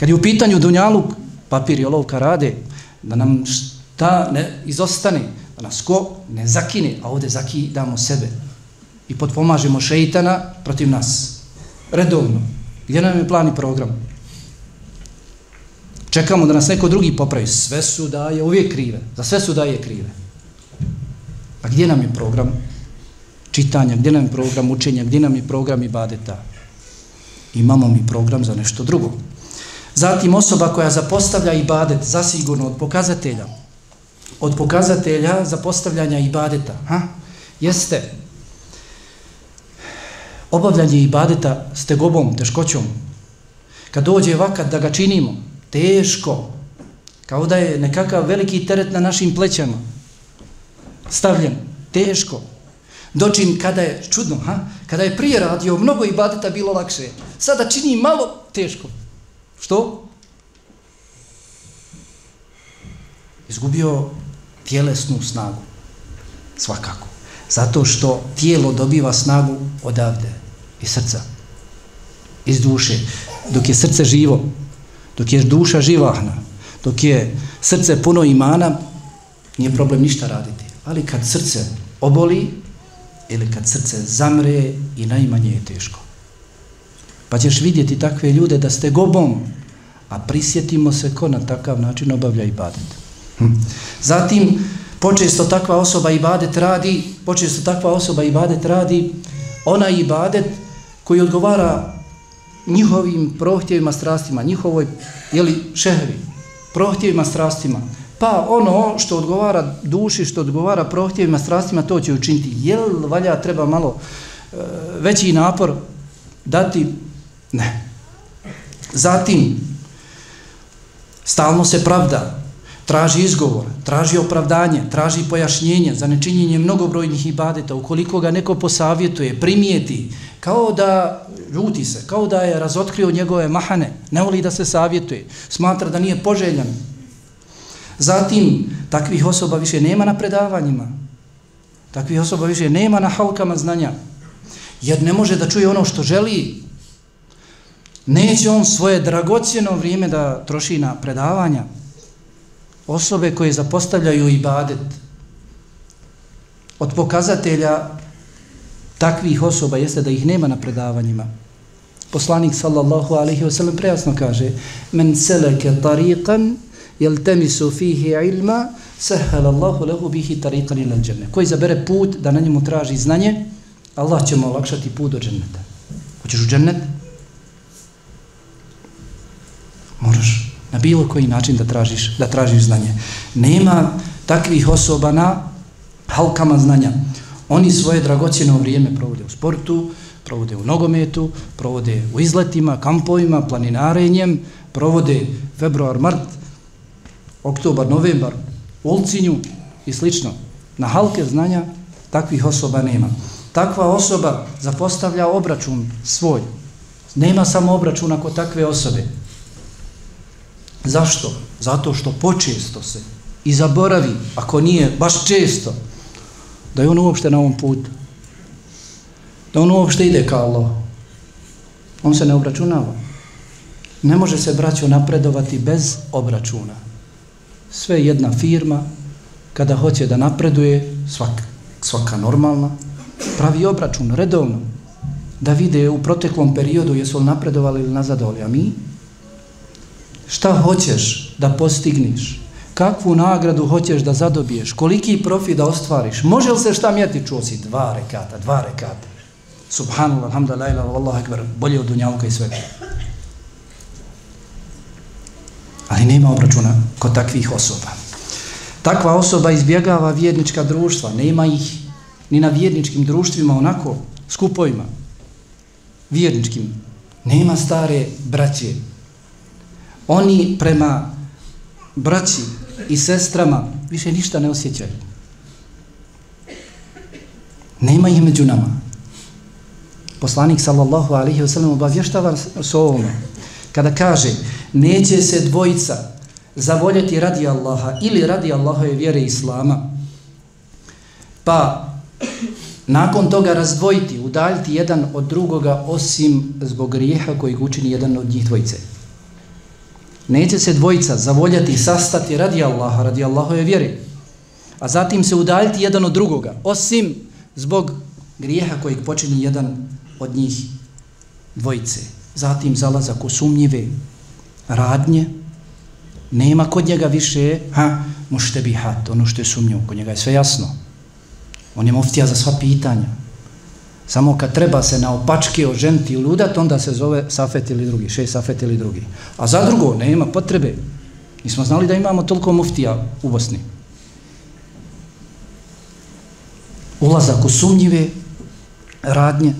Kad je u pitanju dunjaluk, papir i olovka rade, da nam šta ne izostane, da nas ko ne zakine, a ovdje zakidamo sebe i potpomažemo šeitana protiv nas. Redovno. Gdje nam je plan i program? Čekamo da nas neko drugi popravi. Sve su daje uvijek krive. Za sve su daje krive. A gdje nam je program čitanja? Gdje nam je program učenja? Gdje nam je program ibadeta? Imamo mi program za nešto drugo. Zatim osoba koja zapostavlja ibadet zasigurno od pokazatelja od pokazatelja zapostavljanja ibadeta ha? jeste obavljanje ibadeta s tegobom, teškoćom. Kad dođe vakat da ga činimo, teško, kao da je nekakav veliki teret na našim plećama, stavljen, teško. Dočin kada je, čudno, ha? kada je prije radio, mnogo ibadeta bilo lakše. Sada čini malo, teško. Što? Izgubio tjelesnu snagu. Svakako. Zato što tijelo dobiva snagu odavde iz srca, iz duše. Dok je srce živo, dok je duša živahna, dok je srce puno imana, nije problem ništa raditi. Ali kad srce oboli ili kad srce zamre i najmanje je teško. Pa ćeš vidjeti takve ljude da ste gobom, a prisjetimo se ko na takav način obavlja i badet. Hm. Zatim, počesto takva osoba ibadet radi, počesto takva osoba ibadet radi, ona ibadet koji odgovara njihovim prohtjevima strastima, njihovoj, jeli, šehri, prohtjevima strastima, pa ono što odgovara duši, što odgovara prohtjevima strastima, to će učiniti. Jel valja treba malo e, veći napor dati? Ne. Zatim, stalno se pravda, traži izgovor, traži opravdanje, traži pojašnjenje za nečinjenje mnogobrojnih ibadeta, ukoliko ga neko posavjetuje, primijeti, kao da ljuti se, kao da je razotkrio njegove mahane, ne voli da se savjetuje, smatra da nije poželjan. Zatim, takvih osoba više nema na predavanjima, takvih osoba više nema na halkama znanja, jer ne može da čuje ono što želi, neće on svoje dragocjeno vrijeme da troši na predavanja, osobe koje zapostavljaju ibadet od pokazatelja takvih osoba jeste da ih nema na predavanjima. Poslanik sallallahu alaihi wasallam prejasno kaže Men seleke tariqan jel temisu fihi ilma sehel Allahu lehu bihi tariqan ila džene. Koji zabere put da na njemu traži znanje, Allah će mu olakšati put do dženneta. Hoćeš u džennet? Na bilo koji način da tražiš, da tražiš znanje. Nema takvih osoba na halkama znanja. Oni svoje dragocjeno vrijeme provode u sportu, provode u nogometu, provode u izletima, kampovima, planinarenjem, provode februar, mart, oktobar, novembar, ulcinju i slično. Na halke znanja takvih osoba nema. Takva osoba zapostavlja obračun svoj. Nema samo obračuna kod takve osobe. Zašto? Zato što počesto se i zaboravi, ako nije baš često, da je on uopšte na ovom putu. Da on uopšte ide ka Allah. On se ne obračunava. Ne može se braćo napredovati bez obračuna. Sve jedna firma, kada hoće da napreduje, svaka, svaka normalna, pravi obračun, redovno. da vide u proteklom periodu jesu li napredovali ili nazadovali, a mi? Šta hoćeš da postigniš? Kakvu nagradu hoćeš da zadobiješ? Koliki profit da ostvariš? Može li se šta mjeti? Čuo si dva rekata, dva rekata. Subhanallah, alhamdulillah, Allahu akbar, bolje od dunjavka i svega. Ali nema obračuna kod takvih osoba. Takva osoba izbjegava vjernička društva, nema ih ni na vjerničkim društvima onako, skupovima, vjerničkim. Nema stare braće. Oni prema braći i sestrama više ništa ne osjećaju. Nema ih među nama. Poslanik sallallahu alaihi wa sallam obavještava s ovom. Kada kaže, neće se dvojica zavoljeti radi Allaha ili radi Allahove vjere Islama, pa nakon toga razdvojiti, udaljiti jedan od drugoga osim zbog grijeha koji učini jedan od njih dvojice. Neće se dvojica zavoljati i sastati radi Allaha, radi Allahove vjere, a zatim se udaljiti jedan od drugoga, osim zbog grijeha kojeg počini jedan od njih dvojice. Zatim zalazak u sumnjive radnje, nema kod njega više, ha, muštebihat, ono što je sumnjivo, kod njega je sve jasno. On je muftija za sva pitanja. Samo kad treba se na opačke oženiti i ludat, onda se zove Safet ili drugi, šest Safet ili drugi. A za drugo, nema potrebe. Nismo znali da imamo toliko muftija u Bosni. Ulazak u sumnjive radnje,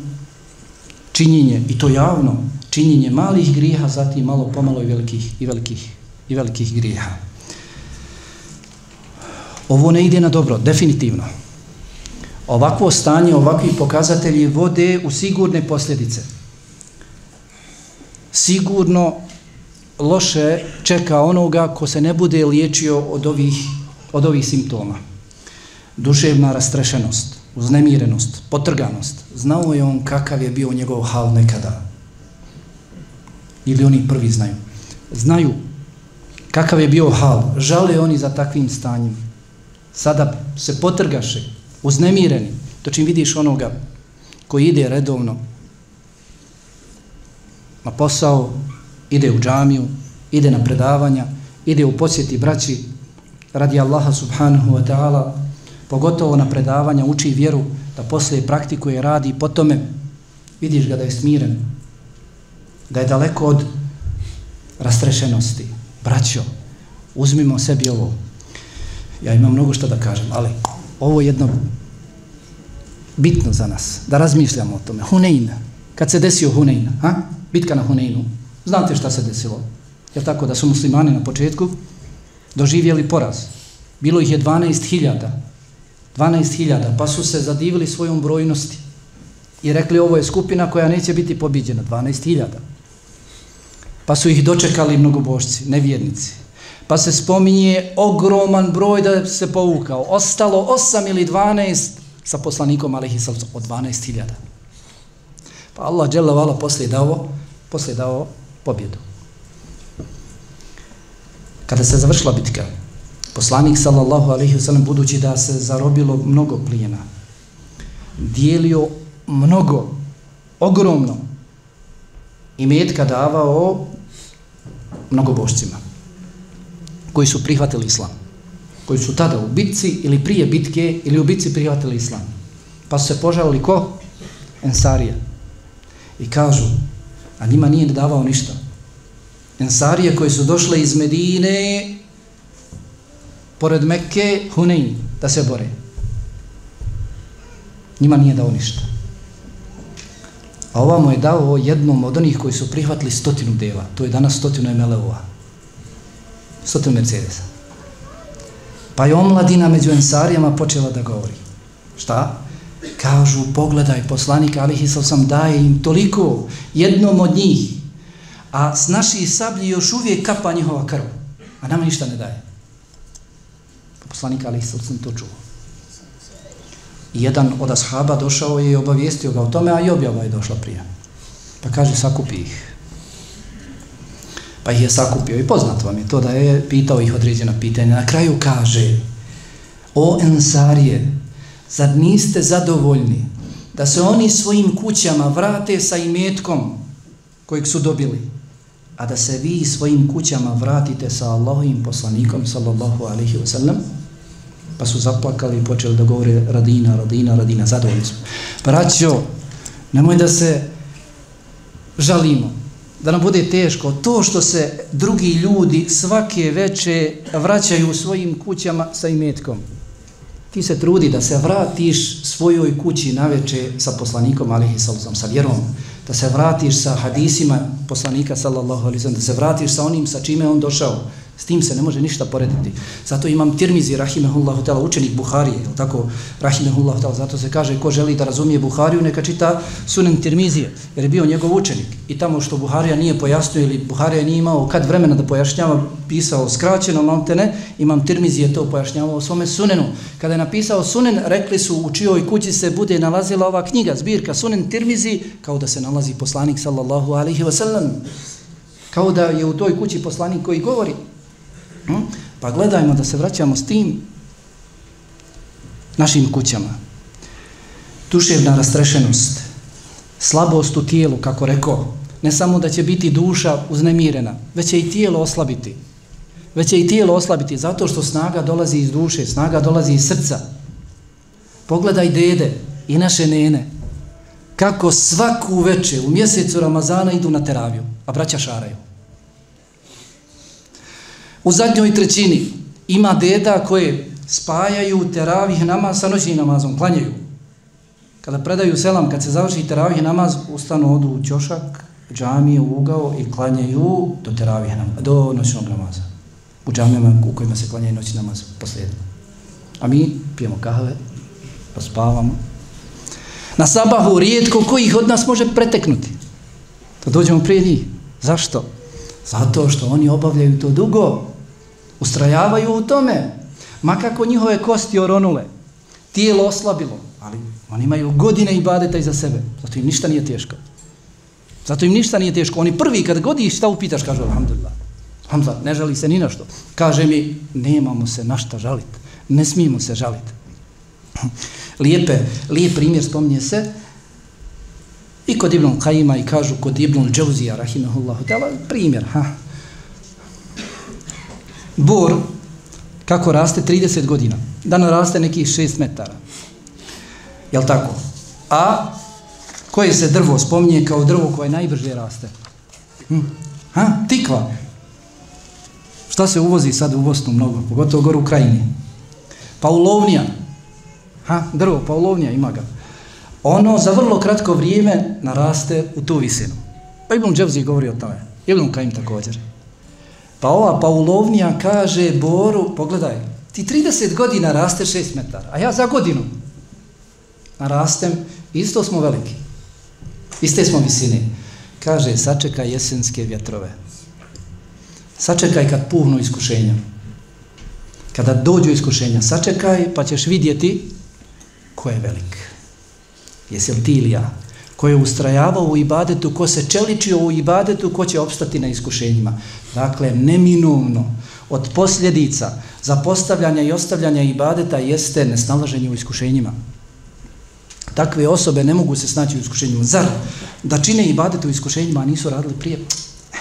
činjenje, i to javno, činjenje malih griha, zatim malo pomalo i velikih, i velikih, i velikih griha. Ovo ne ide na dobro, definitivno. Ovakvo stanje, ovakvi pokazatelji vode u sigurne posljedice. Sigurno loše čeka onoga ko se ne bude liječio od ovih, od ovih simptoma. Duševna rastrešenost, uznemirenost, potrganost. Znao je on kakav je bio njegov hal nekada. Ili oni prvi znaju. Znaju kakav je bio hal. Žale oni za takvim stanjem. Sada se potrgaše, uznemireni. To čim vidiš onoga koji ide redovno na posao, ide u džamiju, ide na predavanja, ide u posjeti braći radi Allaha subhanahu wa ta'ala, pogotovo na predavanja, uči vjeru, da poslije praktikuje, radi i po tome vidiš ga da je smiren, da je daleko od rastrešenosti. Braćo, uzmimo sebi ovo. Ja imam mnogo što da kažem, ali ovo je jedno bitno za nas, da razmišljamo o tome. Hunein, kad se desio Hunein, ha? bitka na Huneinu, znate šta se desilo? Je tako da su muslimani na početku doživjeli poraz? Bilo ih je 12.000, 12.000, pa su se zadivili svojom brojnosti i rekli ovo je skupina koja neće biti pobiđena, 12.000. Pa su ih dočekali mnogobošci, nevjernici. Pa se spominje ogroman broj da se povukao. Ostalo 8 ili 12 sa poslanikom Alehi Salcu od 12.000. Pa Allah dželle vala posle dao, posle dao pobjedu. Kada se završila bitka, poslanik sallallahu alaihi ve sellem budući da se zarobilo mnogo plijena, dijelio mnogo, ogromno i metka davao mnogobošcima koji su prihvatili islam koji su tada u bitci ili prije bitke ili u bitci prihvatili islam. Pa su se požalili ko? Ensarija. I kažu, a njima nije davao ništa. Ensarije koji su došle iz Medine pored Mekke, Hunein, da se bore. Njima nije dao ništa. A ovamo je dao jednom od onih koji su prihvatili stotinu deva. To je danas stotinu MLO-a. Stotinu Mercedesa. Pa je omladina među ensarijama počela da govori. Šta? Kažu, pogledaj, poslanik Alihi sam daje im toliko, jednom od njih, a s naših sablji još uvijek kapa njihova krv, a nama ništa ne daje. Pa poslanik Alihi sam to čuo. I jedan od ashaba došao je i obavijestio ga o tome, a i objava je došla prije. Pa kaže, sakupi ih pa ih je sakupio i poznat vam je to da je pitao ih određena pitanja. Na kraju kaže, o ensarije, zar niste zadovoljni da se oni svojim kućama vrate sa imetkom kojeg su dobili, a da se vi svojim kućama vratite sa Allahovim poslanikom, sallallahu alaihi wa sallam, pa su zaplakali i počeli da govore radina, radina, radina, zadovoljni smo. Braćo, nemoj da se žalimo, da nam bude teško, to što se drugi ljudi svake veče vraćaju u svojim kućama sa imetkom. Ti se trudi da se vratiš svojoj kući na veče sa poslanikom, alihi sallam, sa vjerom, da se vratiš sa hadisima poslanika, sallallahu alaihi sallam, da se vratiš sa onim sa čime on došao, S tim se ne može ništa porediti. Zato imam Tirmizi, rahimehullahu ta'ala, učenik Buharije, je tako, rahimehullahu ta'ala, zato se kaže, ko želi da razumije Buhariju, neka čita sunen Tirmizije, jer je bio njegov učenik. I tamo što Buharija nije pojasnio ili Buharija nije imao kad vremena da pojašnjava, pisao skraćeno, maltene, imam Tirmizije to pojašnjavao svome sunenu. Kada je napisao sunen, rekli su u čijoj kući se bude nalazila ova knjiga, zbirka sunen Tirmizi, kao da se nalazi poslanik, sallallahu alaihi wasallam. Kao da je u toj kući poslanik koji govori, Hm? Pa gledajmo da se vraćamo s tim našim kućama. Duševna rastrešenost, slabost u tijelu, kako rekao, ne samo da će biti duša uznemirena, već će i tijelo oslabiti. Već će i tijelo oslabiti zato što snaga dolazi iz duše, snaga dolazi iz srca. Pogledaj dede i naše nene, kako svaku veče u mjesecu Ramazana idu na teraviju, a braća šaraju. U zadnjoj trećini ima deda koje spajaju teravih namaz sa noćnim namazom, klanjaju. Kada predaju selam, kad se završi teravih namaz, ustanu odu u ćošak, džamije u ugao i klanjaju do teravih namaz, do noćnog namaza. U džamijama u kojima se klanjaju noćni namaz posljedno. A mi pijemo kahve, pa spavamo. Na sabahu rijetko kojih od nas može preteknuti. Da dođemo prije njih. Zašto? Zato što oni obavljaju to dugo ustrajavaju u tome, makako njihove kosti oronule, tijelo oslabilo, ali oni imaju godine i iza sebe, zato im ništa nije teško. Zato im ništa nije teško. Oni prvi, kad god ih šta upitaš, kažu, alhamdulillah, Hamza, ne žali se ni na što. Kaže mi, nemamo se na šta žaliti, ne smijemo se žaliti. Lijepe, lijep primjer spominje se, i kod Ibn Kajima i kažu kod Ibn Džauzija, rahimahullahu ta'ala, primjer, ha, bor kako raste 30 godina. Dana raste nekih 6 metara. Jel tako? A koje se drvo spominje kao drvo koje najbrže raste? Hm? Ha? Tikva. Šta se uvozi sad u Bosnu mnogo? Pogotovo gore u krajini. Paulovnija. Ha? Drvo, paulovnija ima ga. Ono za vrlo kratko vrijeme naraste u tu visinu. Pa Ibn Dževzi govori o tome. Ibn Kajim također. Pa ova Paulovnija kaže Boru, pogledaj, ti 30 godina raste 6 metara, a ja za godinu narastem, isto smo veliki. Iste smo visine. Kaže, sačekaj jesenske vjetrove. Sačekaj kad puhnu iskušenja. Kada dođu iskušenja, sačekaj pa ćeš vidjeti ko je velik. Jesi li ti ili ja? Ko je ustrajavao u ibadetu, ko se čeličio u ibadetu, ko će opstati na iskušenjima. Dakle, neminovno od posljedica zapostavljanja i ostavljanja ibadeta jeste nesnalaženje u iskušenjima. Takve osobe ne mogu se snaći u iskušenjima. Zar da čine ibadete u iskušenjima, a nisu radili prije? Eh,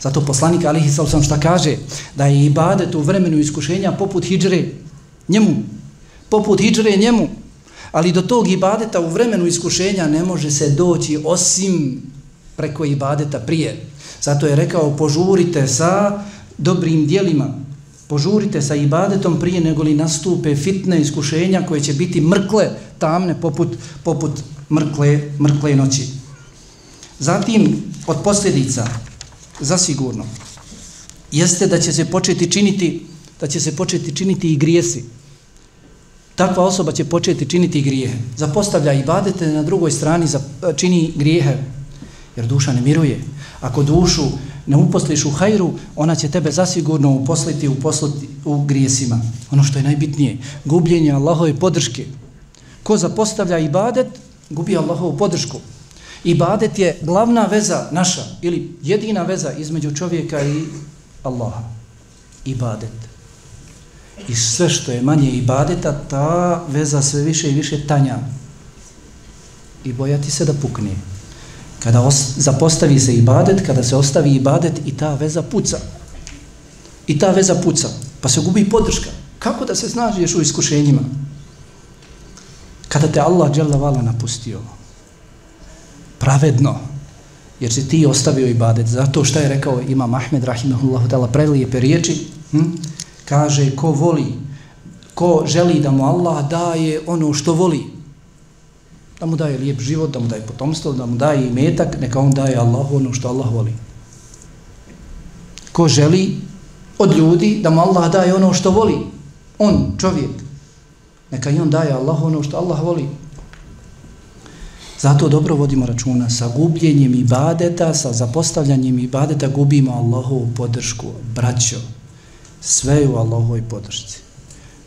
zato poslanik Alihi sam šta kaže? Da je ibadet u vremenu iskušenja poput hijđre njemu. Poput hijđre njemu. Ali do tog ibadeta u vremenu iskušenja ne može se doći osim preko ibadeta prije. Zato je rekao požurite sa dobrim dijelima. Požurite sa ibadetom prije nego li nastupe fitne iskušenja koje će biti mrkle, tamne poput, poput mrkle, mrkle noći. Zatim od posljedica zasigurno jeste da će se početi činiti da će se početi činiti i grijesi takva osoba će početi činiti grijehe. Zapostavlja i badete na drugoj strani za, e, čini grijehe, jer duša ne miruje. Ako dušu ne uposliš u hajru, ona će tebe zasigurno uposliti u, u grijesima. Ono što je najbitnije, gubljenje Allahove podrške. Ko zapostavlja ibadet, gubi Allahovu podršku. Ibadet je glavna veza naša, ili jedina veza između čovjeka i Allaha. Ibadet i sve što je manje ibadeta, ta veza sve više i više tanja. i bojati se da pukne. Kada os, zapostavi se ibadet, kada se ostavi ibadet i ta veza puca. I ta veza puca. Pa se gubi podrška. Kako da se snažiješ u iskušenjima? Kada te Allah dželle vala napustio. Pravedno. Jer si ti ostavio ibadet. Zato što je rekao Imam Ahmed rahimahullahu ta'ala prelijepe riječi. Hm? Kaže, ko voli, ko želi da mu Allah daje ono što voli, da mu daje lijep život, da mu daje potomstvo, da mu daje imetak, neka on daje Allahu ono što Allah voli. Ko želi od ljudi da mu Allah daje ono što voli, on, čovjek, neka i on daje Allahu ono što Allah voli. Zato dobro vodimo računa sa gubljenjem ibadeta, sa zapostavljanjem ibadeta gubimo Allahovu podršku, braćo, sve u Allahovoj podršci.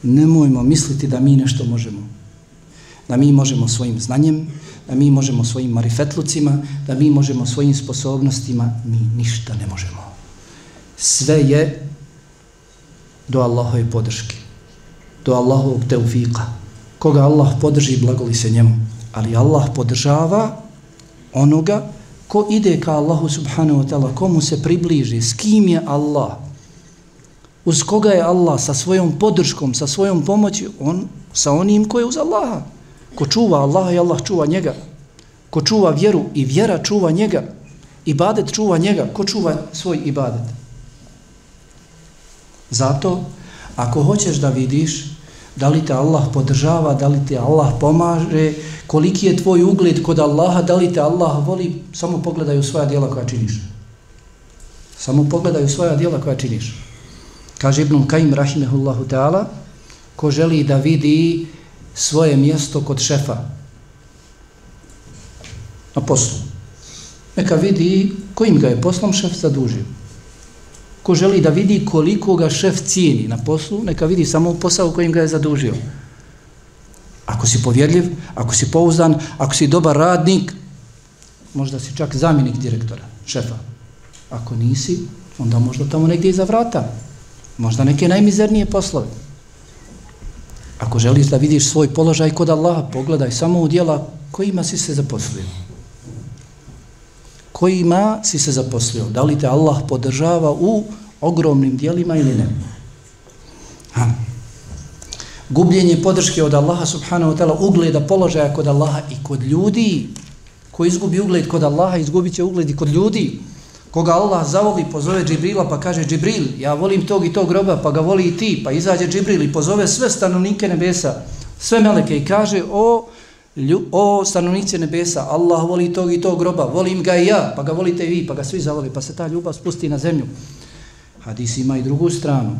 Nemojmo misliti da mi nešto možemo da mi možemo svojim znanjem, da mi možemo svojim marifetlucima, da mi možemo svojim sposobnostima, mi ništa ne možemo. Sve je do Allahove podrške, do Allahovog teufika. Koga Allah podrži, blagoli se njemu. Ali Allah podržava onoga ko ide ka Allahu subhanahu wa ta'ala, komu se približi, s kim je Allah, uz koga je Allah sa svojom podrškom, sa svojom pomoći, on sa onim ko je uz Allaha. Ko čuva Allaha i Allah čuva njega. Ko čuva vjeru i vjera čuva njega. Ibadet čuva njega. Ko čuva svoj ibadet? Zato, ako hoćeš da vidiš da li te Allah podržava, da li te Allah pomaže, koliki je tvoj ugled kod Allaha, da li te Allah voli, samo pogledaj u svoja dijela koja činiš. Samo pogledaj u svoja dijela koja činiš. Kaže Ibn Kajim, rahimehullahu ta'ala, ko želi da vidi svoje mjesto kod šefa na poslu. Neka vidi kojim ga je poslom šef zadužio. Ko želi da vidi koliko ga šef cijeni na poslu, neka vidi samo posao kojim ga je zadužio. Ako si povjerljiv, ako si pouzdan, ako si dobar radnik, možda si čak zamjenik direktora, šefa. Ako nisi, onda možda tamo negdje iza vrata. Možda neke najmizernije poslove. Ako želiš da vidiš svoj položaj kod Allaha, pogledaj samo u dijela kojima si se zaposlio. Kojima si se zaposlio. Da li te Allah podržava u ogromnim dijelima ili ne? Ha. Gubljenje podrške od Allaha subhanahu wa ta'ala ugleda položaja kod Allaha i kod ljudi. Ko izgubi ugled kod Allaha, izgubit će ugled i kod ljudi koga Allah zavoli, pozove Džibrila pa kaže Džibril, ja volim tog i tog groba, pa ga voli i ti, pa izađe Džibril i pozove sve stanovnike nebesa, sve meleke i kaže o, lju, o stanovnice nebesa, Allah voli tog i tog groba, volim ga i ja, pa ga volite i vi, pa ga svi zavoli, pa se ta ljubav spusti na zemlju. Hadis ima i drugu stranu,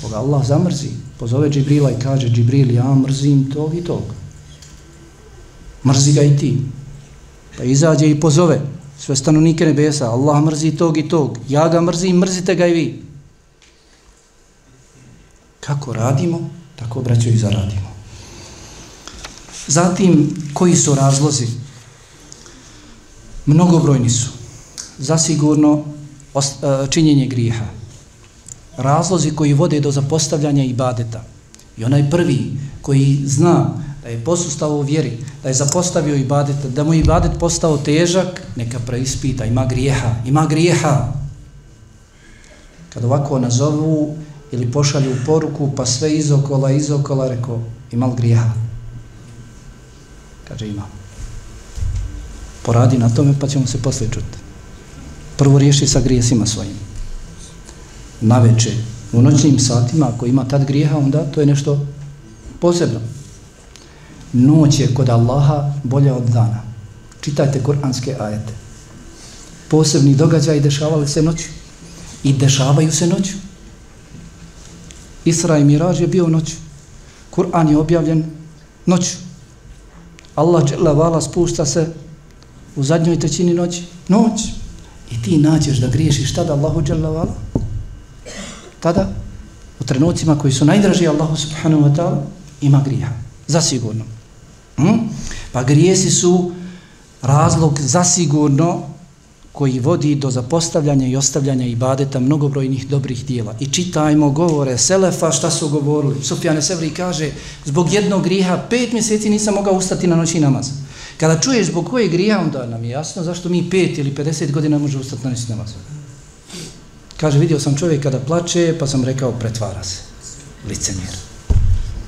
koga Allah zamrzi, pozove Džibrila i kaže Džibril, ja mrzim tog i tog. Mrzi ga i ti. Pa izađe i pozove, sve stanovnike nebesa, Allah mrzi tog i tog, ja ga mrzim, mrzite ga i vi. Kako radimo, tako braćo i zaradimo. Zatim, koji su razlozi? Mnogobrojni su. Zasigurno e, činjenje grijeha. Razlozi koji vode do zapostavljanja ibadeta. I onaj prvi koji zna da je posustao u vjeri, da je zapostavio ibadet, da mu ibadet postao težak, neka preispita, ima grijeha, ima grijeha. Kad ovako nazovu ili pošalju poruku, pa sve izokola, izokola, reko, ima li grijeha? Kaže, ima. Poradi na tome, pa ćemo se poslije čuti. Prvo riješi sa grijesima svojim. Na večer, u noćnim satima, ako ima tad grijeha, onda to je nešto posebno noć je kod Allaha bolja od dana. Čitajte kuranske ajete. Posebni događaj dešavali se noću. I dešavaju se noću. Isra i Miraž je bio noću. Kur'an je objavljen noću. Allah džela vala spušta se u zadnjoj trećini noći. Noć. I ti nađeš da griješiš tada Allahu džela vala. Tada, u trenucima koji su najdraži Allahu subhanahu wa ta'ala, ima grija. Zasigurno. Hm? Pa grijesi su razlog zasigurno koji vodi do zapostavljanja i ostavljanja ibadeta mnogobrojnih dobrih dijela. I čitajmo govore Selefa šta su govorili. Sufjane Sevri kaže, zbog jednog griha pet mjeseci nisam mogao ustati na noći namaz. Kada čuješ zbog koje grija, onda nam je jasno zašto mi pet ili 50 godina može ustati na noći namaz. Kaže, vidio sam čovjek kada plače, pa sam rekao, pretvara se. Licemjer.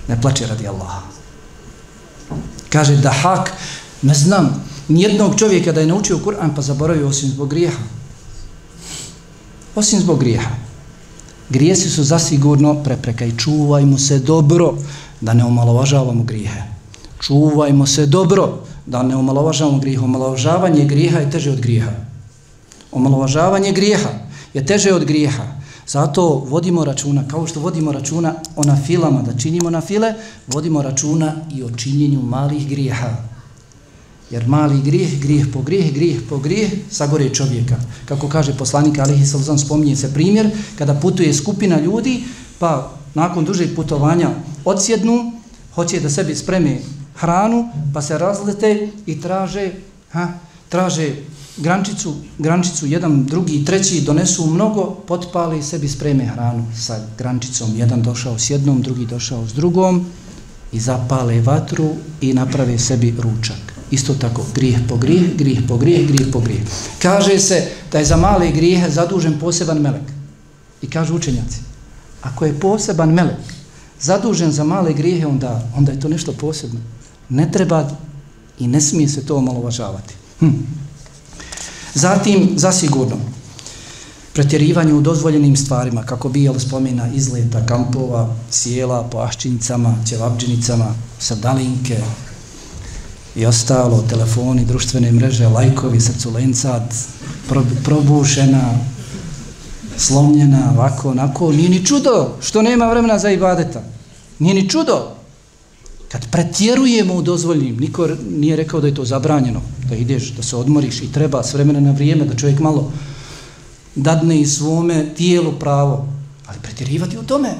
Ne plače radi Allaha. Kaže, da hak, ne znam, nijednog čovjeka da je naučio Kur'an, pa zaboravio osim zbog grijeha. Osim zbog grijeha. Grijesi su zasigurno prepreka i čuvajmo se dobro da ne omalovažavamo grijehe. Čuvajmo se dobro da ne omalovažavamo grijehe. Omalovažavanje grijeha je teže od grijeha. Omalovažavanje grijeha je teže od grijeha. Zato vodimo računa, kao što vodimo računa o nafilama, da činimo nafile, vodimo računa i o činjenju malih grijeha. Jer mali grijeh, grijeh po grijeh, grijeh po grijeh, sagore čovjeka. Kako kaže poslanik Alihi Salzan, spominje se primjer, kada putuje skupina ljudi, pa nakon dužeg putovanja odsjednu, hoće da sebi spreme hranu, pa se razlete i traže, ha, traže grančicu, grančicu, jedan, drugi, treći, donesu mnogo, potpali sebi spreme hranu sa grančicom. Jedan došao s jednom, drugi došao s drugom i zapale vatru i naprave sebi ručak. Isto tako, grijeh po grijeh, grijeh po grijeh, grijeh po grijeh. Kaže se da je za male grijehe zadužen poseban melek. I kažu učenjaci, ako je poseban melek zadužen za male grijehe, onda, onda je to nešto posebno. Ne treba i ne smije se to omalovažavati. Hm. Zatim, zasigurno, pretjerivanje u dozvoljenim stvarima, kako bi jel spomina izleta, kampova, sjela, po aščinicama, ćevabđinicama, srdalinke, i ostalo, telefoni, društvene mreže, lajkovi, srculencat, probušena, slomljena, ovako, onako, nije ni čudo što nema vremena za ibadeta. Nije ni čudo. Kad pretjerujemo u dozvoljnim, niko nije rekao da je to zabranjeno, da ideš, da se odmoriš i treba s vremena na vrijeme, da čovjek malo dadne i svome tijelu pravo, ali pretjerivati u tome.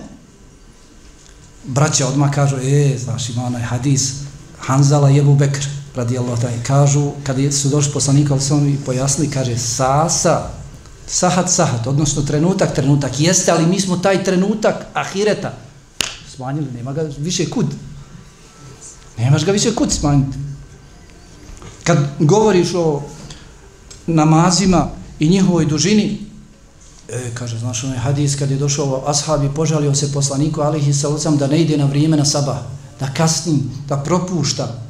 Braća odmah kažu, e, znaš, ima onaj hadis, Hanzala i Bekr, radi Allah, taj, kažu, kad su došli poslanika, ali sam mi pojasnili, kaže, sasa, sahat, sahat, odnosno trenutak, trenutak, jeste, ali mi smo taj trenutak ahireta smanjili, nema ga više kud. Nemaš ga više kud smanjiti. Kad govoriš o namazima i njihovoj dužini, e, kaže, znaš, onaj hadis, kad je došao ashab i požalio se poslaniku, alihi sallam, da ne ide na vrijeme na sabah, da kasni, da propušta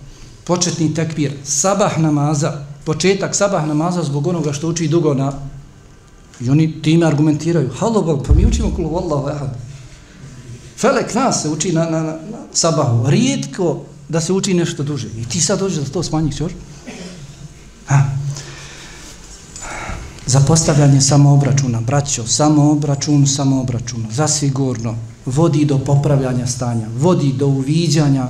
početni tekbir, sabah namaza, početak sabah namaza zbog onoga što uči dugo na... I oni time argumentiraju, halo Bog, pa mi učimo kulu Allahu ehad. Felek nas se uči na, na, na, na sabahu, rijetko da se uči nešto duže. I ti sad dođeš da to smanjiš još? Ha. Zapostavljanje samoobračuna, braćo, samoobračun, samoobračun, zasigurno, vodi do popravljanja stanja, vodi do uviđanja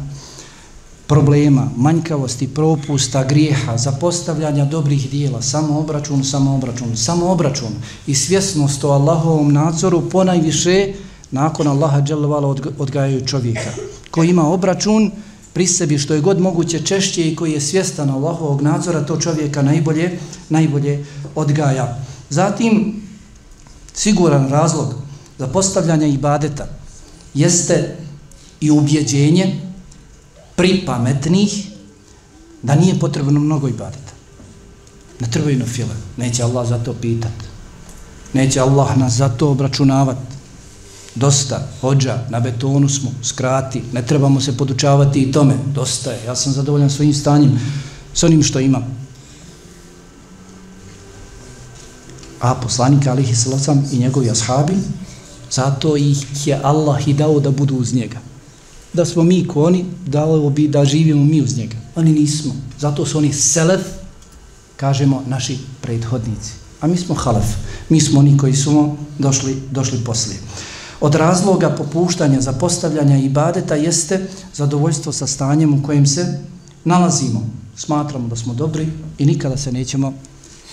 problema, manjkavosti, propusta, grijeha, zapostavljanja dobrih dijela, samoobračun, samoobračun, samoobračun i svjesnost o Allahovom nadzoru ponajviše nakon Allaha dželovala odgajaju čovjeka koji ima obračun pri sebi što je god moguće češće i koji je svjestan Allahovog nadzora, to čovjeka najbolje, najbolje odgaja. Zatim, siguran razlog za postavljanje ibadeta jeste i ubjeđenje pripametnih da nije potrebno mnogo ibadeta. Ne trebaju na file. Neće Allah za to pitat. Neće Allah nas za to obračunavat. Dosta, hođa, na betonu smo, skrati, ne trebamo se podučavati i tome. Dosta je, ja sam zadovoljan svojim stanjem, s onim što imam. A poslanik alihi sallam i njegovi ashabi, zato ih je Allah i dao da budu uz njega da smo mi ko oni, dalo bi da živimo mi uz njega. Oni nismo. Zato su oni selef, kažemo, naši prethodnici. A mi smo halef. Mi smo oni koji smo došli, došli poslije. Od razloga popuštanja, zapostavljanja i badeta jeste zadovoljstvo sa stanjem u kojem se nalazimo. Smatramo da smo dobri i nikada se nećemo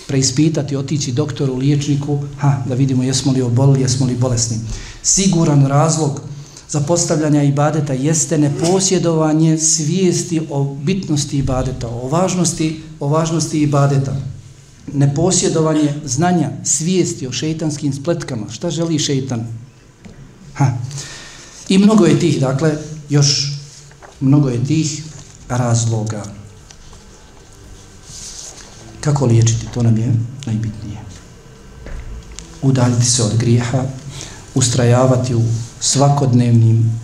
preispitati, otići doktoru, liječniku, ha, da vidimo jesmo li obolili, jesmo li bolesni. Siguran razlog zapostavljanja ibadeta jeste neposjedovanje svijesti o bitnosti ibadeta, o važnosti, o važnosti ibadeta. Neposjedovanje znanja, svijesti o šeitanskim spletkama. Šta želi šeitan? Ha. I mnogo je tih, dakle, još mnogo je tih razloga. Kako liječiti? To nam je najbitnije. Udaljiti se od grijeha, ustrajavati u svakodnevnim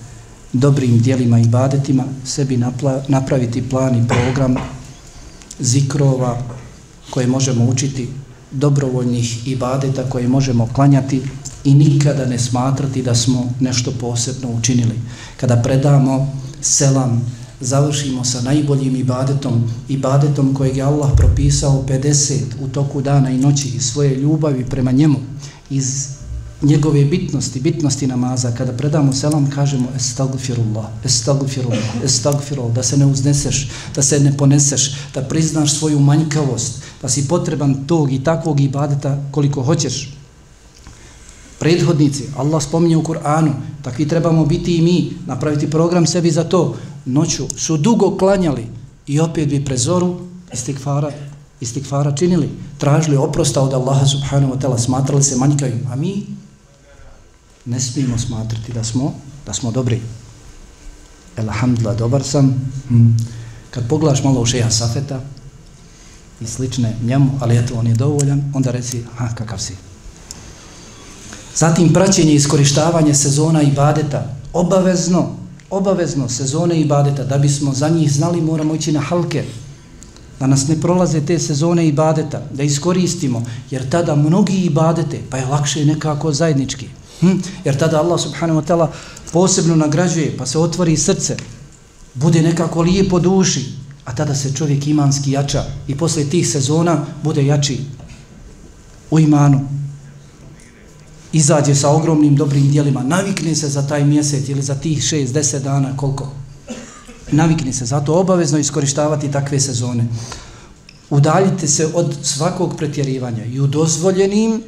dobrim dijelima i badetima, sebi napla, napraviti plan i program zikrova koje možemo učiti, dobrovoljnih ibadeta koje možemo klanjati i nikada ne smatrati da smo nešto posebno učinili. Kada predamo selam, završimo sa najboljim ibadetom, ibadetom kojeg je Allah propisao 50 u toku dana i noći i svoje ljubavi prema njemu, iz njegove bitnosti, bitnosti namaza, kada predamo selam, kažemo estagfirullah, estagfirullah, estagfirullah, da se ne uzneseš, da se ne poneseš, da priznaš svoju manjkavost, da si potreban tog i takvog ibadeta koliko hoćeš. Prethodnici, Allah spominje u Kur'anu, takvi trebamo biti i mi, napraviti program sebi za to. Noću su dugo klanjali i opet bi prezoru istikfara, istikfara činili. Tražili oprosta od Allaha subhanahu wa ta'ala, smatrali se manjkavim. A mi ne smijemo smatrati da smo, da smo dobri. Elhamdulillah, dobar sam. Hmm. Kad pogledaš malo u šeha Safeta i slične njemu, ali eto, on je dovoljan, onda reci, ha, kakav si. Zatim praćenje i iskorištavanje sezona i badeta. Obavezno, obavezno sezone i badeta. Da bismo za njih znali, moramo ići na halke. Da nas ne prolaze te sezone i badeta. Da iskoristimo, jer tada mnogi i badete, pa je lakše nekako zajednički. Hm? Jer tada Allah subhanahu wa ta'ala posebno nagrađuje, pa se otvori srce, bude nekako lijepo duši, a tada se čovjek imanski jača i posle tih sezona bude jači u imanu. Izađe sa ogromnim dobrim dijelima, navikne se za taj mjesec ili za tih šest, deset dana, koliko? Navikne se, zato obavezno iskorištavati takve sezone. Udaljite se od svakog pretjerivanja i u dozvoljenim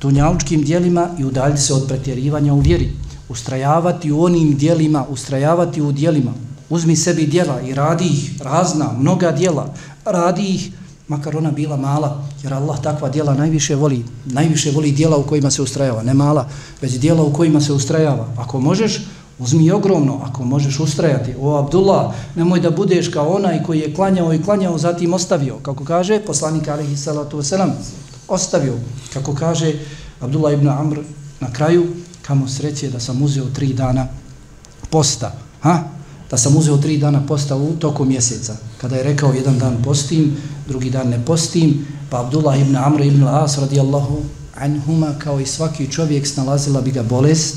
dunjalučkim dijelima i udaljiti se od pretjerivanja u vjeri. Ustrajavati u onim dijelima, ustrajavati u dijelima. Uzmi sebi dijela i radi ih, razna, mnoga dijela. Radi ih, makar ona bila mala, jer Allah takva dijela najviše voli. Najviše voli dijela u kojima se ustrajava. Ne mala, već dijela u kojima se ustrajava. Ako možeš, uzmi ogromno. Ako možeš ustrajati. O, Abdullah, nemoj da budeš kao onaj koji je klanjao i klanjao, zatim ostavio. Kako kaže poslanik alihi salatu wasalam, ostavio, kako kaže Abdullah ibn Amr na kraju, kamo sreće da sam uzeo tri dana posta, ha? Pa sam uzeo tri dana posta u toku mjeseca. Kada je rekao jedan dan postim, drugi dan ne postim, pa Abdullah ibn Amr ibn As radijallahu anhuma kao i svaki čovjek snalazila bi ga bolest,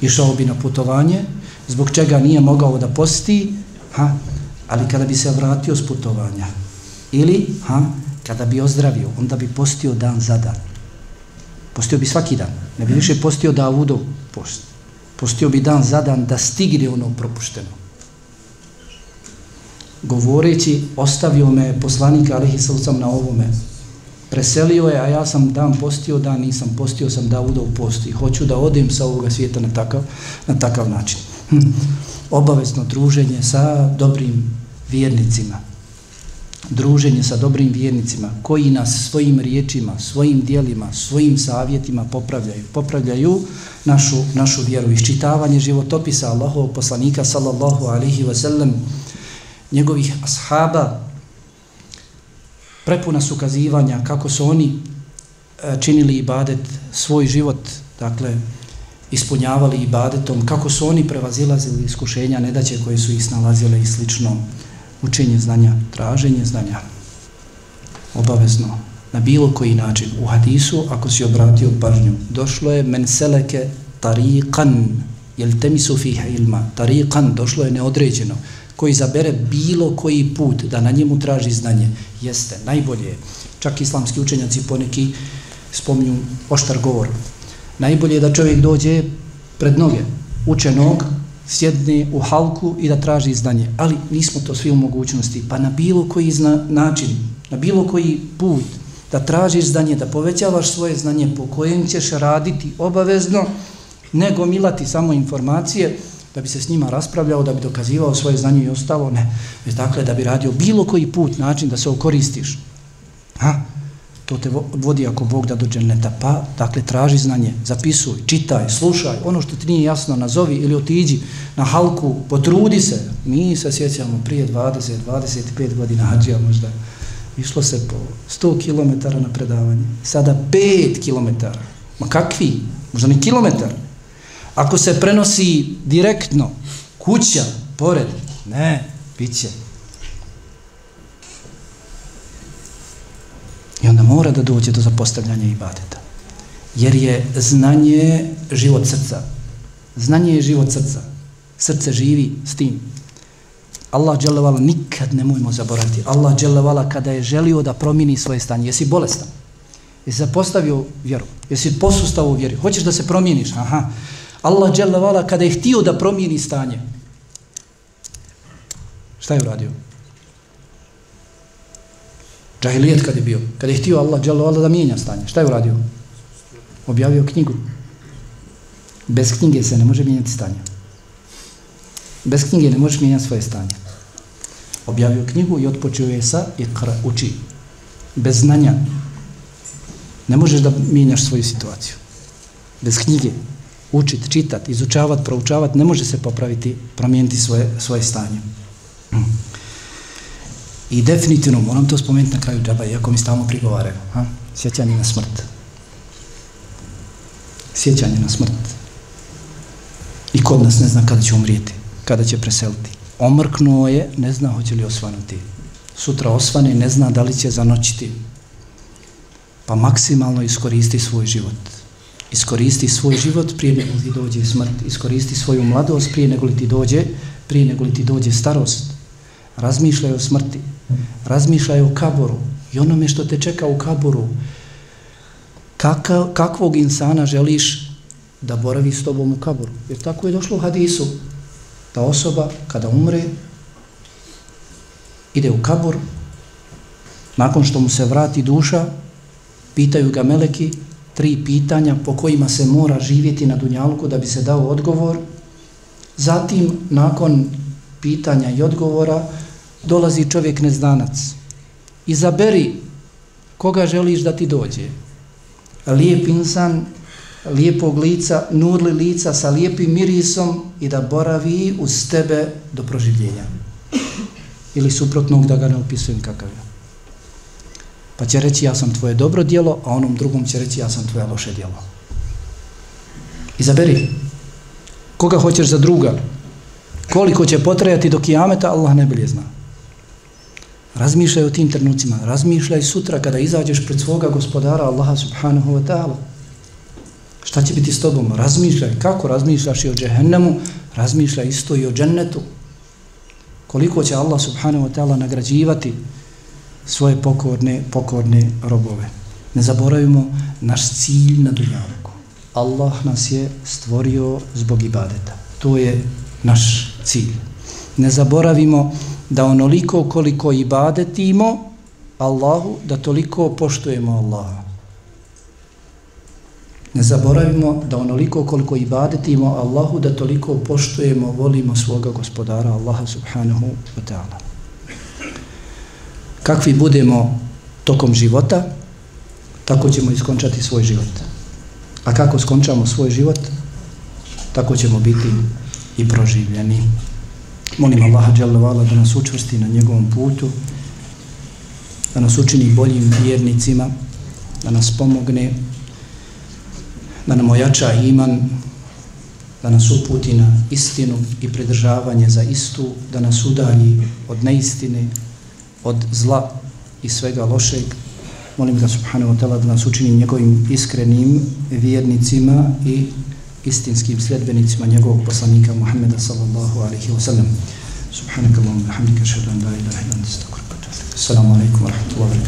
išao bi na putovanje, zbog čega nije mogao da posti, ha? ali kada bi se vratio s putovanja, ili ha? kada bi ozdravio, onda bi postio dan za dan. Postio bi svaki dan. Ne bi više postio Davudov post. Postio bi dan za dan da stigne ono propušteno. Govoreći, ostavio me poslanik Alihi Salucam na ovome. Preselio je, a ja sam dan postio, dan nisam postio, sam Davudov post. I hoću da odem sa ovoga svijeta na takav, na takav način. Hm. Obavezno druženje sa dobrim vjernicima druženje sa dobrim vjernicima koji nas svojim riječima, svojim dijelima, svojim savjetima popravljaju. Popravljaju našu, našu vjeru. Iščitavanje životopisa Allahovog poslanika sallallahu alihi wasallam, njegovih ashaba, prepuna su kazivanja kako su oni e, činili ibadet, svoj život, dakle, ispunjavali ibadetom, kako su oni prevazilazili iskušenja, nedaće koje su ih snalazile i slično učenje znanja, traženje znanja, obavezno, na bilo koji način. U hadisu, ako si obratio pažnju, došlo je men seleke tariqan, jel temisu fiha ilma, tariqan, došlo je neodređeno, koji zabere bilo koji put da na njemu traži znanje, jeste, najbolje čak islamski učenjaci poneki spominju oštar govor. Najbolje je da čovjek dođe pred noge učenog, sjedne u halku i da traži znanje. Ali nismo to svi u mogućnosti. Pa na bilo koji zna, način, na bilo koji put da tražiš znanje, da povećavaš svoje znanje po kojem ćeš raditi obavezno, nego milati samo informacije da bi se s njima raspravljao, da bi dokazivao svoje znanje i ostalo, ne. Već dakle, da bi radio bilo koji put, način da se okoristiš. Ha? to te vodi ako Bog da do dženeta. Pa, dakle, traži znanje, zapisuj, čitaj, slušaj, ono što ti nije jasno, nazovi ili otiđi na halku, potrudi se. Mi se sjećamo prije 20, 25 godina hađija možda, Išlo se po 100 km na predavanje. Sada 5 km. Ma kakvi? Možda ni kilometar. Ako se prenosi direktno, kuća, pored, ne, bit će. I onda mora da dođe do zapostavljanja ibadeta. Jer je znanje život srca. Znanje je život srca. Srce živi s tim. Allah dželevala nikad nemojmo zaboraviti. Allah dželevala kada je želio da promini svoje stanje. Jesi bolestan? Jesi zapostavio vjeru? Jesi posustao u vjeri? Hoćeš da se promijeniš? Aha. Allah dželevala kada je htio da promijeni stanje. Šta je uradio? Džahilijet kad je bio. kada je htio Allah dželevala da mijenja stanje. Šta je uradio? Objavio knjigu. Bez knjige se ne može mijenjati stanje. Bez knjige ne možeš mijenjati svoje stanje. Objavio knjigu i otpočeo je sa ikra, uči. Bez znanja ne možeš da mijenjaš svoju situaciju. Bez knjige, učiti, čitati, izučavati, proučavati, ne može se popraviti, promijeniti svoje, svoje stanje. I definitivno, moram to spomenuti na kraju džaba, iako mi stalno prigovaraju, ha? sjećanje na smrt. Sjećanje na smrt. I kod nas ne zna kada će umrijeti, kada će preseliti. Omrknuo je, ne zna hoće li osvanuti. Sutra osvane, ne zna da li će zanoćiti. Pa maksimalno iskoristi svoj život. Iskoristi svoj život prije nego ti dođe smrt. Iskoristi svoju mladost prije nego li ti dođe, prije nego li ti dođe starost. Razmišljaj o smrti. Razmišljaj o kaboru. I onome što te čeka u kaboru. Kaka, kakvog insana želiš da boravi s tobom u kaboru. Jer tako je došlo u hadisu. Ta osoba kada umre ide u kabor nakon što mu se vrati duša pitaju ga meleki tri pitanja po kojima se mora živjeti na Dunjalku da bi se dao odgovor zatim nakon pitanja i odgovora dolazi čovjek neznanac izaberi koga želiš da ti dođe lijep insan lijepog lica, nurli lica sa lijepim mirisom i da boravi uz tebe do proživljenja. Ili suprotnog da ga ne opisujem kakav je. Pa će reći ja sam tvoje dobro dijelo, a onom drugom će reći ja sam tvoje loše dijelo. Izaberi. Koga hoćeš za druga? Koliko će potrajati do kijameta, Allah ne bilje zna. Razmišljaj o tim trenucima. Razmišljaj sutra kada izađeš pred svoga gospodara Allaha subhanahu wa ta'ala. Šta će biti s tobom? Razmišljaj. Kako razmišljaš i o džehennemu? Razmišljaj isto i o džennetu. Koliko će Allah subhanahu wa ta'ala nagrađivati svoje pokorne, pokorne robove. Ne zaboravimo naš cilj na dunjavku. Allah nas je stvorio zbog ibadeta. To je naš cilj. Ne zaboravimo da onoliko koliko ibadetimo Allahu, da toliko poštujemo Allaha. Ne zaboravimo da onoliko koliko ibadetimo Allahu, da toliko poštujemo, volimo svoga gospodara Allaha subhanahu wa ta'ala. Kakvi budemo tokom života, tako ćemo iskončati svoj život. A kako skončamo svoj život, tako ćemo biti i proživljeni. Molim Allaha dželle da nas učvrsti na njegovom putu, da nas učini boljim vjernicima, da nas pomogne da nam ojača iman, da nas uputi na istinu i pridržavanje za istu, da nas udalji od neistine, od zla i svega lošeg. Molim ga subhanahu wa ta'ala da nas učini njegovim iskrenim vjernicima i istinskim sljedbenicima njegovog poslanika Muhammeda sallallahu alaihi wa sallam. Subhanaka Allahumma hamdika shahadu an la ilaha illa anta astaghfiruka wa atubu ilaik. Assalamu alaikum wa rahmatullahi wa barakatuh.